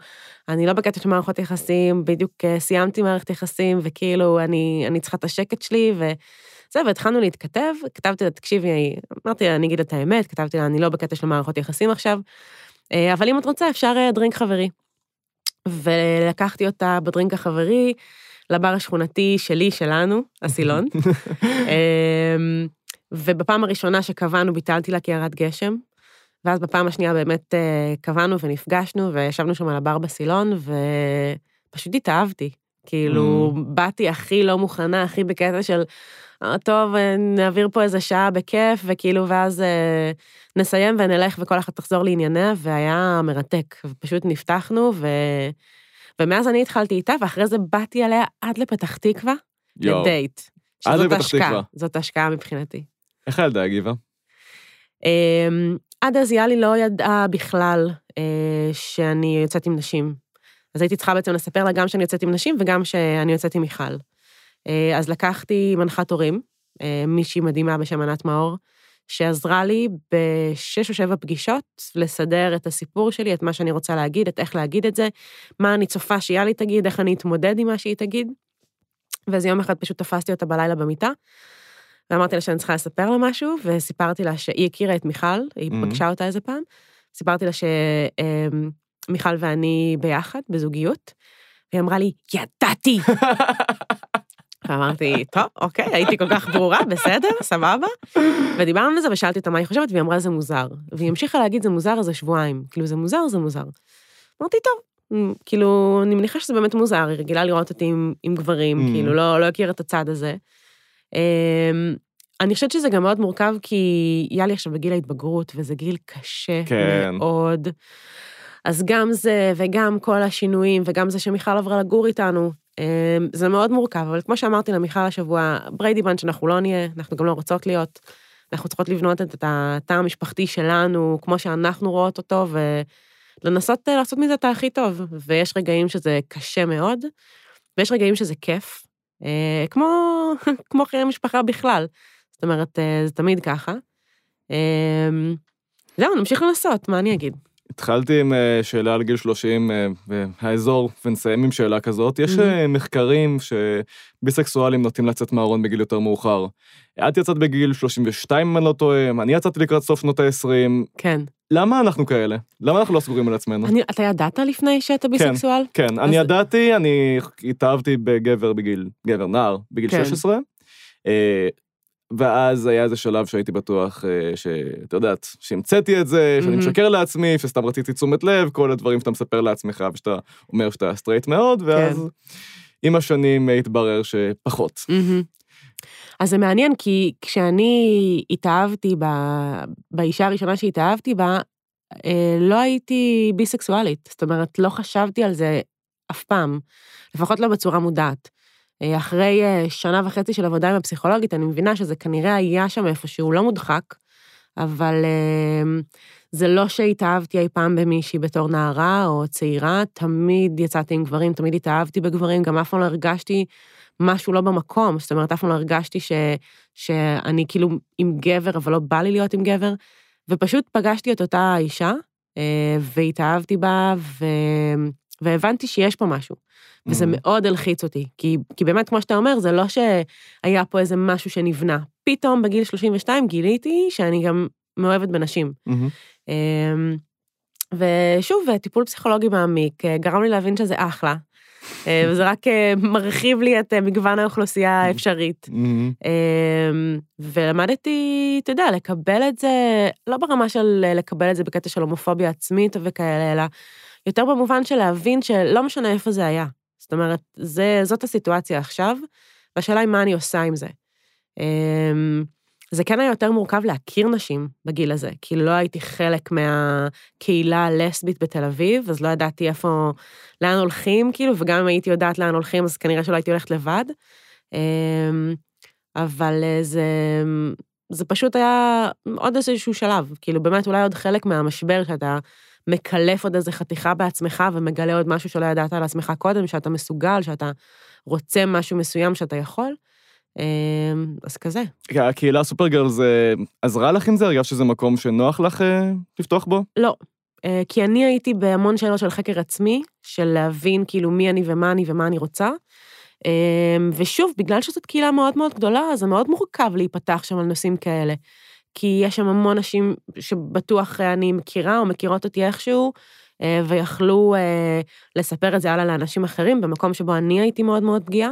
אני לא בקטע של מערכות יחסים, בדיוק אה, סיימתי מערכת יחסים, וכאילו, אני, אני צריכה את השקט שלי, וזה, והתחלנו להתכתב, כתבתי לה, תקשיבי, אמרתי לה, אני אגיד את האמת, כתבתי לה, אני לא בקטע של מערכות יחסים עכשיו, אה, אבל אם את רוצה, אפשר דרינק חברי. ולקחתי אותה בדרינק החברי לבר השכונתי שלי, שלנו, הסילון. ובפעם הראשונה שקבענו, ביטלתי לה כי ירד גשם. ואז בפעם השנייה באמת אה, קבענו ונפגשנו, וישבנו שם על הבר בסילון, ופשוט התאהבתי. כאילו, באתי הכי לא מוכנה, הכי בקטע של, "אה, טוב, אה, נעביר פה איזה שעה בכיף, וכאילו, ואז אה, נסיים ונלך וכל אחת תחזור לענייניה, והיה מרתק. ופשוט נפתחנו, ו... ומאז אני התחלתי איתה, ואחרי זה באתי עליה עד לפתח תקווה. לדייט. עד לפתח תקווה. זאת השקעה מבחינתי. איך הילדה הגיבה? אמ, עד אז יאלי לא ידעה בכלל אה, שאני יוצאת עם נשים. אז הייתי צריכה בעצם לספר לה גם שאני יוצאת עם נשים וגם שאני יוצאת עם מיכל. אה, אז לקחתי מנחת הורים, אה, מישהי מדהימה בשם ענת מאור, שעזרה לי בשש או שבע פגישות לסדר את הסיפור שלי, את מה שאני רוצה להגיד, את איך להגיד את זה, מה אני צופה שיאלי תגיד, איך אני אתמודד עם מה שהיא תגיד. ואיזה יום אחד פשוט תפסתי אותה בלילה במיטה, ואמרתי לה שאני צריכה לספר לה משהו, וסיפרתי לה שהיא הכירה את מיכל, היא Mhm. פגשה אותה איזה פעם, סיפרתי לה שמיכל ואני ביחד, בזוגיות, והיא אמרה לי, ידעתי! ואמרתי, טוב, אוקיי, הייתי כל כך ברורה, בסדר, סבבה. ודיברנו על זה ושאלתי אותה מה היא חושבת, והיא אמרה, זה מוזר. והיא המשיכה להגיד, זה מוזר איזה שבועיים. כאילו, זה מוזר, זה מוזר. אמרתי, טוב, כאילו, אני מניחה שזה באמת מוזר, היא רגילה לראות אותי עם, עם גברים, Mm. כאילו, לא, לא הכיר את הצד הזה. אמ, אני חושבת שזה גם מאוד מורכב, כי יאלי עכשיו בגיל ההתבגרות, וזה גיל קשה כן. מאוד. אז גם זה, וגם כל השינויים, וגם זה שמיכל עברה לגור איתנו, אמ, זה מאוד מורכב, אבל כמו שאמרתי למיכל השבוע, בריידי בנץ' אנחנו לא נהיה, אנחנו גם לא רוצות להיות. אנחנו צריכות לבנות את התא המשפחתי שלנו, כמו שאנחנו רואות אותו, ולנסות אה, לעשות מזה את הכי טוב. ויש רגעים שזה קשה מאוד, ויש רגעים שזה כיף, כמו, כמו חיי משפחה בכלל. זאת אומרת, אה, זה תמיד ככה. אמ, זהו, נמשיך לנסות, מה אני אגיד? התחלתי עם אה, שאלה על גיל 30 אה, והאזור, ונסיים עם שאלה כזאת. יש Mhm. אה, מחקרים שביסקסואלים נוטים לצאת מהארון בגיל יותר מאוחר. את יצאת בגיל 32, אם אני לא טועה, אני יצאתי לקראת סוף שנות ה-20. כן. למה אנחנו כאלה? למה אנחנו לא סגורים על עצמנו? אני, אתה ידעת לפני שאתה ביסקסואל? כן, אני ידעתי, אני התאהבתי בגבר בגיל, גבר נער, בגיל כן. 16. אה, ואז היה איזה שלב שהייתי בטוח אה, שאת יודעת, שהמצאתי את זה, שאני מהמם. משקר לעצמי, שסתם רציתי תשומת לב, כל הדברים שאתה מספר לעצמך ושאתה אומר שאתה סטרייט מאוד, ואז כן. עם השנים התברר שפחות. מהמם. אז זה מעניין, כי כשאני התאהבתי ב... באישה הראשונה שהתאהבתי בה, אה, לא הייתי ביסקסואלית. זאת אומרת, לא חשבתי על זה אף פעם, לפחות לא בצורה מודעת. אה, אחרי אה, שנה וחצי של עבודה עם הפסיכולוגית, אני מבינה שזה כנראה היה שם איפשהו, לא מודחק, אבל זה לא שהתאהבתי אי פעם במישהי בתור נערה או צעירה, תמיד יצאתי עם גברים, תמיד התאהבתי בגברים, גם אף פעם לא הרגשתי משהו לא במקום, זאת אומרת, אף פעם לא הרגשתי ש, שאני כאילו עם גבר, אבל לא בא לי להיות עם גבר, ופשוט פגשתי את אותה אישה, אה, והתאהבתי בה, ו... והבנתי שיש פה משהו. וזה Mhm. מאוד הלחיץ אותי, כי, כי באמת, כמו שאתה אומר, זה לא שהיה פה איזה משהו שנבנה. פתאום בגיל 32 גיליתי שאני גם מאוהבת בנשים. מהמם. אמ, ושוב, טיפול פסיכולוגי מעמיק אה, גרם לי להבין שזה אחלה, וזה רק אה, מרחיב לי את אה, מגוון האוכלוסייה האפשרית. אמ, ולמדתי, אתה יודע, לקבל את זה, לא ברמה של אה, לקבל את זה בקטע של הומופוביה עצמית וכאלה, אלא יותר במובן של להבין שלא משנה איפה זה היה. זאת אומרת, זה, זאת הסיטואציה עכשיו, והשאלה היא מה אני עושה עם זה. זה כן היה יותר מורכב להכיר נשים בגיל הזה, כי לא הייתי חלק מהקהילה הלסבית בתל אביב, אז לא ידעתי איפה, לאן הולכים, כאילו, וגם אם הייתי יודעת לאן הולכים, אז כנראה שלא הייתי הולכת לבד. אמ, אבל אה, זה, זה פשוט היה עוד איזשהו שלב, כאילו באמת אולי עוד חלק מהמשבר שאתה מקלף עוד איזה חתיכה בעצמך ומגלה עוד משהו שלא ידעת על עצמך קודם, שאתה מסוגל, שאתה רוצה משהו מסוים שאתה יכול. אמ, אז כזה. הקהילה סופרגרל זה עזרה לך עם זה? הרגשת שזה מקום שנוח לך אה, לפתוח בו? לא, אה, כי אני הייתי בהמון שאלות של חקר עצמי, של להבין כאילו מי אני ומה אני ומה אני רוצה. אמ, ושוב, בגלל שזאת קהילה מאוד מאוד גדולה, אז זה מאוד מורכב להיפתח שם על נושאים כאלה. כי יש שם המון נשים שבטוח אני מכירה או מכירות אותי איכשהו, אה, ויכלו אה, לספר את זה הלאה לאנשים אחרים, במקום שבו אני הייתי מאוד מאוד פגיעה.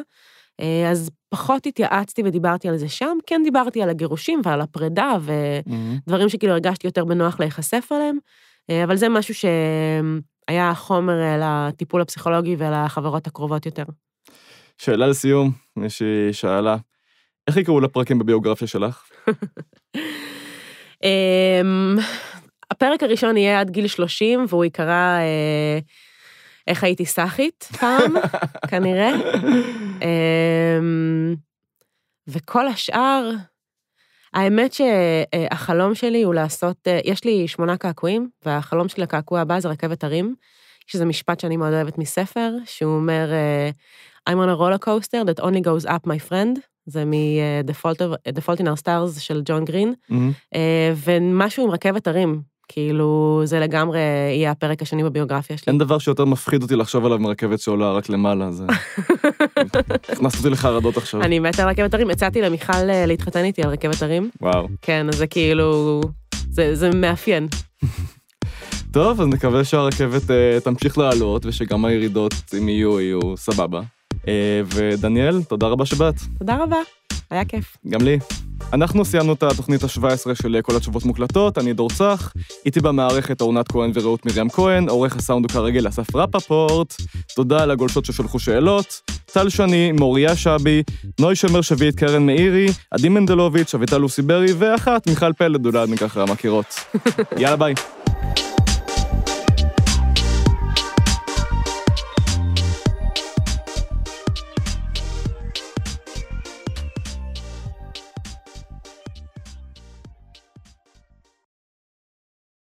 אה, אז פחות התייעצתי ודיברתי על זה שם, כן דיברתי על הגירושים ועל הפרידה ודברים שכאילו הרגשתי יותר בנוח להיחשף עליהם, אה, אבל זה משהו שהיה חומר אה, לטיפול הפסיכולוגי ולחברות הקרובות יותר. שאלה לסיום, מישהי שאלה, איך יקראו לפרקים בביוגרפיה שלך? אמ, הפרק הראשון יהיה עד גיל 30, והוא ייקרא אה, איך הייתי סאחית פעם, כנראה. אמ, וכל השאר, האמת שהחלום שלי הוא לעשות, אה, יש לי שמונה קעקועים, והחלום שלי לקעקוע הבא זה רכבת הרים, יש איזה משפט שאני מאוד אוהבת מספר, שהוא אומר, אה, I'm on a roller coaster that only goes up my friend, זה מ-The Fault The Fault in Our Stars של ג'ון גרין. אה, ומשהו עם רכבת הרים, כאילו, זה לגמרי יהיה הפרק השני בביוגרפיה שלי. אין דבר שיותר מפחיד אותי לחשוב עליו מרכבת שעולה רק למעלה, זה... הכנסת אותי לחרדות עכשיו. אני מתה על רכבת הרים, הצעתי למיכל אה, להתחתן איתי על רכבת הרים. וואו. כן, אז זה כאילו, זה, זה מאפיין. טוב, אז נקווה שהרכבת אה, תמשיך לעלות, ושגם הירידות, אם יהיו, יהיו סבבה. אה, ודניאל, תודה רבה שבאת. תודה רבה, היה כיף. גם לי. אנחנו סיימנו את התוכנית ה-17 של כל התשובות מוקלטות, אני דור צח, איתי במערכת אורנת כהן ורעות מרים כהן, עורך הסאונד הוא כרגיל אסף רפפורט, תודה לגולשות ששלחו שאלות, טל שני, מוריה שבי, נוי שמר שביט, קרן מאירי, עדי מנדלוביץ', אביטל לוסיברי, ואחת, מיכל פלד, אולי אני ככה מכירות. יאללה ביי.